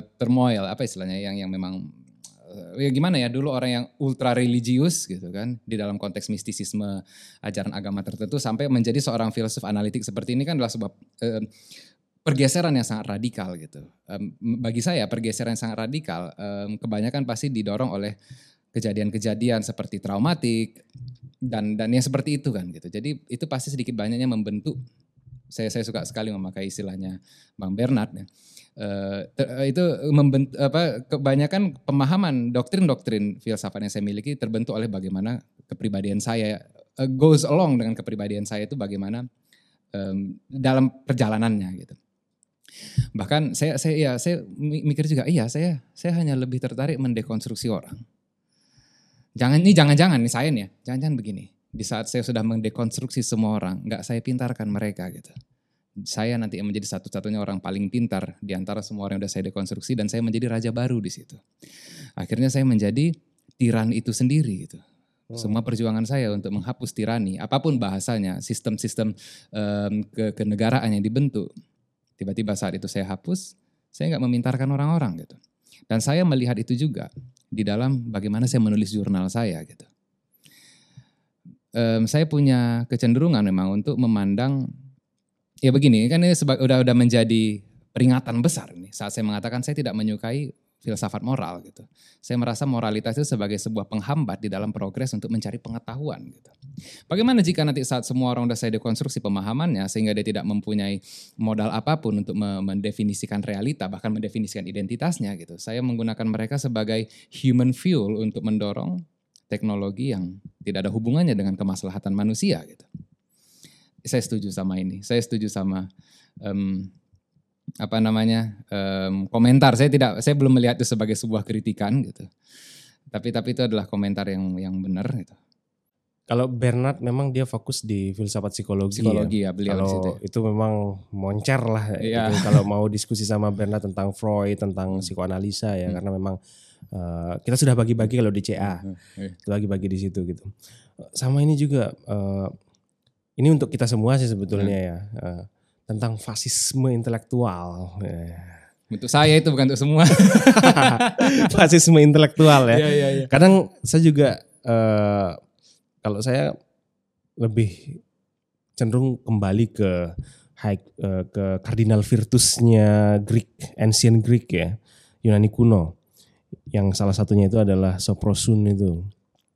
apa istilahnya yang yang memang uh, ya gimana ya dulu orang yang ultra religius gitu kan di dalam konteks mistisisme ajaran agama tertentu sampai menjadi seorang filsuf analitik seperti ini kan adalah sebab uh, pergeseran yang sangat radikal gitu. Um, bagi saya pergeseran yang sangat radikal um, kebanyakan pasti didorong oleh kejadian-kejadian seperti traumatik dan dan yang seperti itu kan gitu. Jadi itu pasti sedikit banyaknya membentuk. Saya saya suka sekali memakai istilahnya Bang Bernard ya. Uh, itu membentuk apa kebanyakan pemahaman doktrin-doktrin filsafat yang saya miliki terbentuk oleh bagaimana kepribadian saya uh, goes along dengan kepribadian saya itu bagaimana um, dalam perjalanannya gitu. Bahkan saya saya ya saya mikir juga iya saya saya hanya lebih tertarik mendekonstruksi orang. Jangan ini jangan-jangan nih saya nih ya, jangan-jangan begini. Di saat saya sudah mendekonstruksi semua orang, nggak saya pintarkan mereka gitu. Saya nanti menjadi satu-satunya orang paling pintar di antara semua orang yang sudah saya dekonstruksi dan saya menjadi raja baru di situ. Akhirnya saya menjadi tiran itu sendiri gitu. Hmm. Semua perjuangan saya untuk menghapus tirani, apa pun bahasanya, sistem-sistem um, ke kenegaraan yang dibentuk, Tiba-tiba saat itu saya hapus, saya nggak memintarkan orang-orang gitu. Dan saya melihat itu juga di dalam bagaimana saya menulis jurnal saya gitu. Um, saya punya kecenderungan memang untuk memandang ya begini kan ini sudah udah menjadi peringatan besar nih saat saya mengatakan saya tidak menyukai filsafat moral gitu. Saya merasa moralitas itu sebagai sebuah penghambat di dalam progres untuk mencari pengetahuan gitu. Bagaimana jika nanti saat semua orang sudah saya dekonstruksi pemahamannya sehingga dia tidak mempunyai modal apa pun untuk mendefinisikan realita bahkan mendefinisikan identitasnya gitu. Saya menggunakan mereka sebagai human fuel untuk mendorong teknologi yang tidak ada hubungannya dengan kemaslahatan manusia gitu. Saya setuju sama ini. Saya setuju sama um, apa namanya um, komentar saya tidak saya belum melihat itu sebagai sebuah kritikan gitu tapi tapi itu adalah komentar yang yang benar gitu
kalau Bernard memang dia fokus di filsafat psikologi,
psikologi ya, ya beliau
kalau
situ.
itu memang moncer lah ya. gitu. kalau mau diskusi sama Bernard tentang Freud tentang hmm. psikoanalisa ya hmm. karena memang uh, kita sudah bagi-bagi kalau di CA hmm. hmm. kita bagi-bagi di situ gitu sama ini juga uh, ini untuk kita semua sih sebetulnya hmm. ya uh, tentang fasisme intelektual.
Untuk saya itu bukan untuk semua.
fasisme intelektual ya. ya, ya, ya. Kadang saya juga uh, kalau saya lebih cenderung kembali ke high, uh, ke kardinal virtusnya Greek, ancient Greek ya, Yunani kuno. Yang salah satunya itu adalah soprosun itu.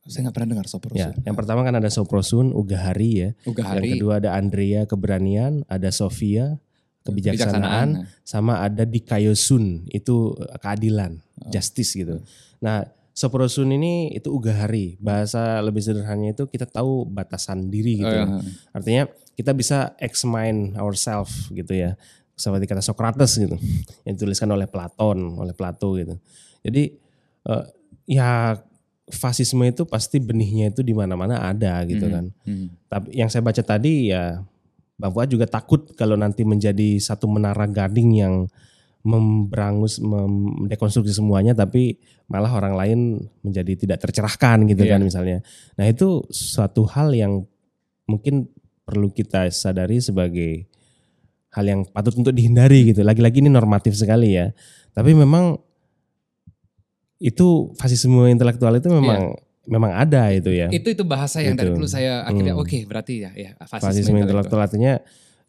Saya nggak pernah dengar Soprosun.
Ya, yang pertama kan ada Soprosun, Ugahari ya.
Ugahari.
Yang kedua ada Andrea keberanian, ada Sofia kebijaksanaan, kebijaksanaan. sama ada Dikayosun itu keadilan, oh. justice gitu. Nah, Soprosun ini itu Ugahari. Bahasa lebih sederhananya itu kita tahu batasan diri gitu. Oh, ya. Artinya kita bisa examine ourselves gitu ya. Seperti kata Socrates gitu. Yang dituliskan oleh Platon, oleh Plato gitu. Jadi uh, ya fasisme itu pasti benihnya itu di mana-mana ada gitu hmm. kan. Hmm. Tapi yang saya baca tadi ya Fuad juga takut kalau nanti menjadi satu menara gading yang memberangus, mendekonstruksi semuanya, tapi malah orang lain menjadi tidak tercerahkan gitu yeah. kan misalnya. Nah itu suatu hal yang mungkin perlu kita sadari sebagai hal yang patut untuk dihindari gitu. Lagi-lagi ini normatif sekali ya. Tapi memang itu fasisme intelektual itu memang yeah memang ada itu ya.
Itu itu bahasa yang itu. dari dulu saya akhirnya hmm. oke okay, berarti ya ya
fasisme, fasisme intelektual artinya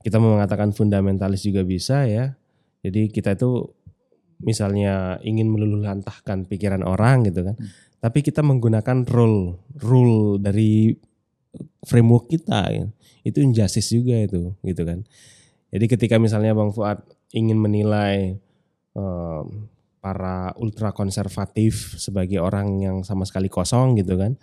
kita mau mengatakan fundamentalis juga bisa ya. Jadi kita itu misalnya ingin meluluhlantahkan pikiran orang gitu kan. Hmm. Tapi kita menggunakan rule rule dari framework kita ya. Itu injustice juga itu gitu kan. Jadi ketika misalnya Bang Fuad ingin menilai um, para ultra konservatif sebagai orang yang sama sekali kosong gitu kan.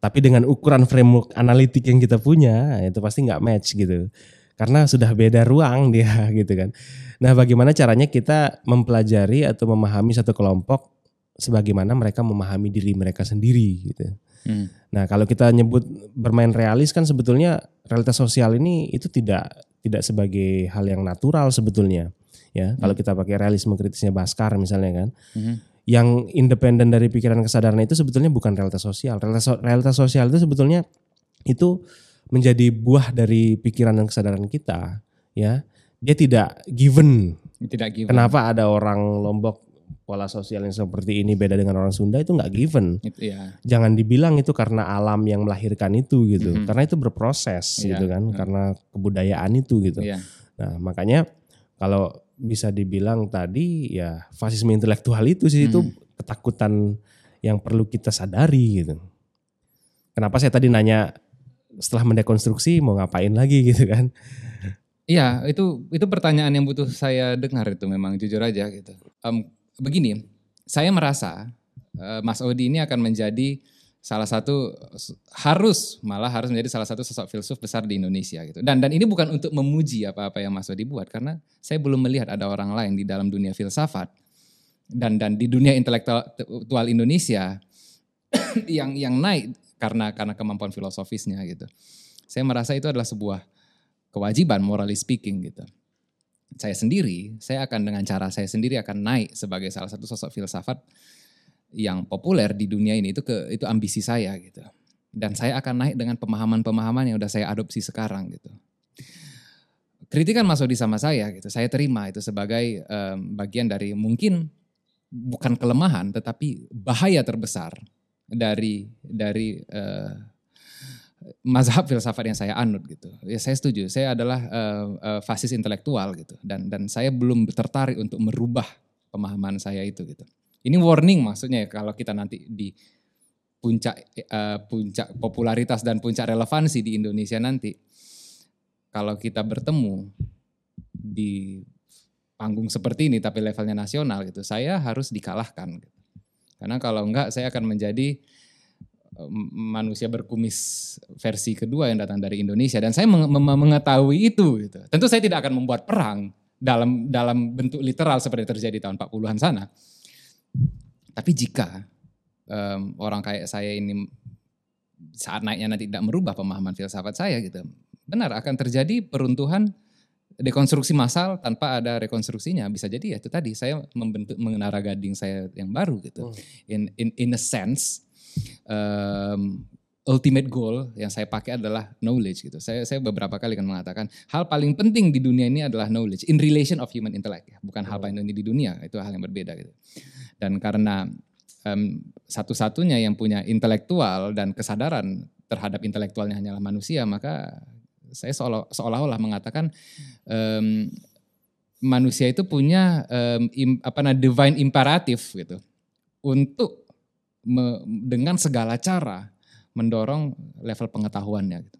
Tapi dengan ukuran framework analitik yang kita punya itu pasti nggak match gitu karena sudah beda ruang dia gitu kan. Nah, bagaimana caranya kita mempelajari atau memahami satu kelompok sebagaimana mereka memahami diri mereka sendiri gitu. Hmm. Nah, kalau kita nyebut bermain realis kan sebetulnya realitas sosial ini itu tidak tidak sebagai hal yang natural sebetulnya. Ya, hmm. kalau kita pakai realisme kritisnya Baskar misalnya kan. Hmm. Yang independen dari pikiran kesadaran itu sebetulnya bukan realitas sosial. Realitas, realitas sosial itu sebetulnya itu menjadi buah dari pikiran dan kesadaran kita, ya. Dia tidak given.
Tidak given.
Kenapa ada orang Lombok pola sosial yang seperti ini beda dengan orang Sunda itu nggak given. Itu, ya. Jangan dibilang itu karena alam yang melahirkan itu gitu, mm-hmm. karena itu berproses yeah. gitu kan, mm. karena kebudayaan itu gitu. Yeah. Nah makanya kalau bisa dibilang tadi ya fasisme intelektual itu sih mm. itu ketakutan yang perlu kita sadari gitu. Kenapa saya tadi nanya setelah mendekonstruksi mau ngapain lagi gitu kan?
Iya, itu itu pertanyaan yang butuh saya dengar itu memang jujur aja gitu. Um, begini, saya merasa uh, Mas Odi ini akan menjadi salah satu harus malah harus menjadi salah satu sosok filsuf besar di Indonesia gitu. Dan dan ini bukan untuk memuji apa-apa yang Mas Odi buat karena saya belum melihat ada orang lain di dalam dunia filsafat dan dan di dunia intelektual Indonesia yang yang naik karena karena kemampuan filosofisnya gitu. Saya merasa itu adalah sebuah kewajiban morally speaking gitu. Saya sendiri, saya akan dengan cara saya sendiri akan naik sebagai salah satu sosok filsafat yang populer di dunia ini itu ke itu ambisi saya gitu. Dan saya akan naik dengan pemahaman-pemahaman yang udah saya adopsi sekarang gitu. Kritikan Mas Odi sama saya gitu, saya terima itu sebagai um, bagian dari mungkin bukan kelemahan tetapi bahaya terbesar dari dari uh, mazhab filsafat yang saya anut gitu. Ya saya setuju. Saya adalah uh, uh, fasis intelektual gitu dan dan saya belum tertarik untuk merubah pemahaman saya itu gitu. Ini warning maksudnya ya kalau kita nanti di puncak uh, puncak popularitas dan puncak relevansi di Indonesia nanti kalau kita bertemu di panggung seperti ini tapi levelnya nasional gitu, saya harus dikalahkan gitu. Karena kalau enggak saya akan menjadi manusia berkumis versi kedua yang datang dari Indonesia dan saya mengetahui itu gitu. Tentu saya tidak akan membuat perang dalam dalam bentuk literal seperti terjadi tahun 40-an sana. Tapi jika um, orang kayak saya ini saat naiknya nanti tidak merubah pemahaman filsafat saya gitu. Benar akan terjadi peruntuhan dekonstruksi massal tanpa ada rekonstruksinya bisa jadi ya itu tadi saya membentuk mengenara gading saya yang baru gitu. Hmm. In in in a sense um, ultimate goal yang saya pakai adalah knowledge gitu. Saya saya beberapa kali kan mengatakan hal paling penting di dunia ini adalah knowledge in relation of human intellect ya, bukan hal paling penting di dunia, itu hal yang berbeda gitu. Dan karena um, satu-satunya yang punya intelektual dan kesadaran terhadap intelektualnya hanyalah manusia, maka saya seolah-olah mengatakan um, manusia itu punya um, im, apa nah divine imperatif gitu untuk me, dengan segala cara mendorong level pengetahuannya gitu.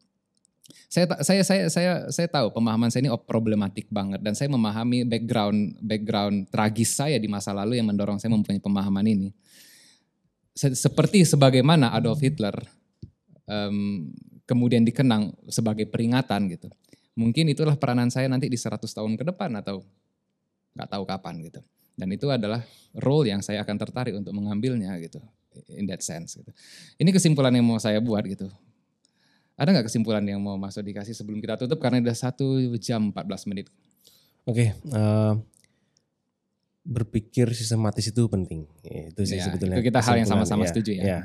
Saya saya saya saya saya tahu pemahaman saya ini problematik banget dan saya memahami background background tragis saya di masa lalu yang mendorong saya mempunyai pemahaman ini. Seperti sebagaimana Adolf Hitler um, kemudian dikenang sebagai peringatan gitu. Mungkin itulah peranan saya nanti di 100 tahun ke depan atau nggak tahu kapan gitu. Dan itu adalah role yang saya akan tertarik untuk mengambilnya gitu. In that sense gitu. Ini kesimpulan yang mau saya buat gitu. Ada nggak kesimpulan yang mau masuk dikasih sebelum kita tutup karena udah satu jam 14 menit.
Oke, okay, uh, eh, berpikir sistematis itu penting. Itu sih ya, sebetulnya.
Itu kita hal yang sama-sama ya, setuju ya. ya.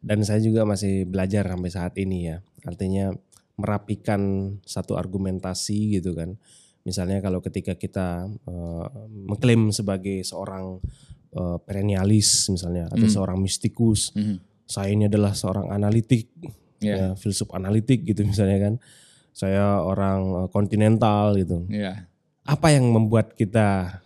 Dan saya juga masih belajar sampai saat ini ya. Artinya merapikan satu argumentasi gitu kan. Misalnya kalau ketika kita uh, mengklaim sebagai seorang uh, perennialis misalnya atau mm. seorang mistikus, mm. saya ini adalah seorang analitik, yeah. ya, filsuf analitik gitu misalnya kan. Saya orang uh, kontinental gitu. Yeah. Apa yang membuat kita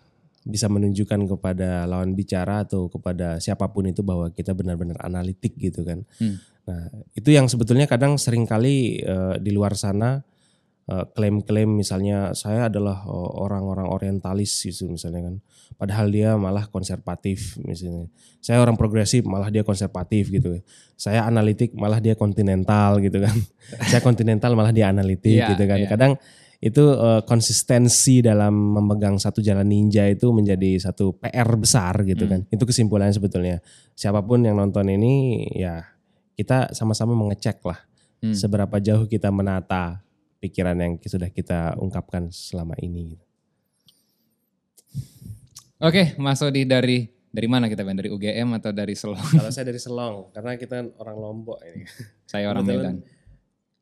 bisa menunjukkan kepada lawan bicara atau kepada siapa pun itu bahwa kita benar-benar analitik gitu kan. Hmm. Nah, itu yang sebetulnya kadang sering kali uh, di luar sana klaim-klaim misalnya saya adalah uh, orang-orang orientalis gitu misalnya kan. Padahal dia malah konservatif misalnya. Saya orang progresif malah dia konservatif gitu. Saya analitik malah dia kontinental gitu kan. saya kontinental malah dia analitik yeah, gitu kan. Yeah. Kadang itu uh, konsistensi dalam memegang satu jalan ninja itu menjadi satu PR besar gitu hmm. kan. Itu kesimpulannya sebetulnya. Siapa pun yang nonton ini ya kita sama-sama mengecek lah hmm. seberapa jauh kita menata pikiran yang sudah kita ungkapkan selama ini.
Oke, Mas Odi dari dari mana kita Dari UGM atau dari Selong?
Kalau saya dari Selong, karena kita orang Lombok ini.
Saya orang Medan.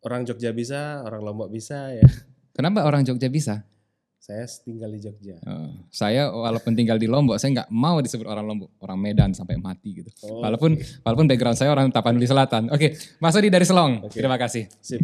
Orang Jogja bisa, orang Lombok bisa ya.
Kenapa orang Jogja bisa?
Saya tinggal di Jogja.
Oh, saya walaupun tinggal di Lombok, saya nggak mau disebut orang Lombok, orang Medan sampai mati gitu. Oh, walaupun okay. walaupun background saya orang Tapanuli Selatan. Oke, okay, Mas Odi dari Selong. Okay. Terima kasih. Sip.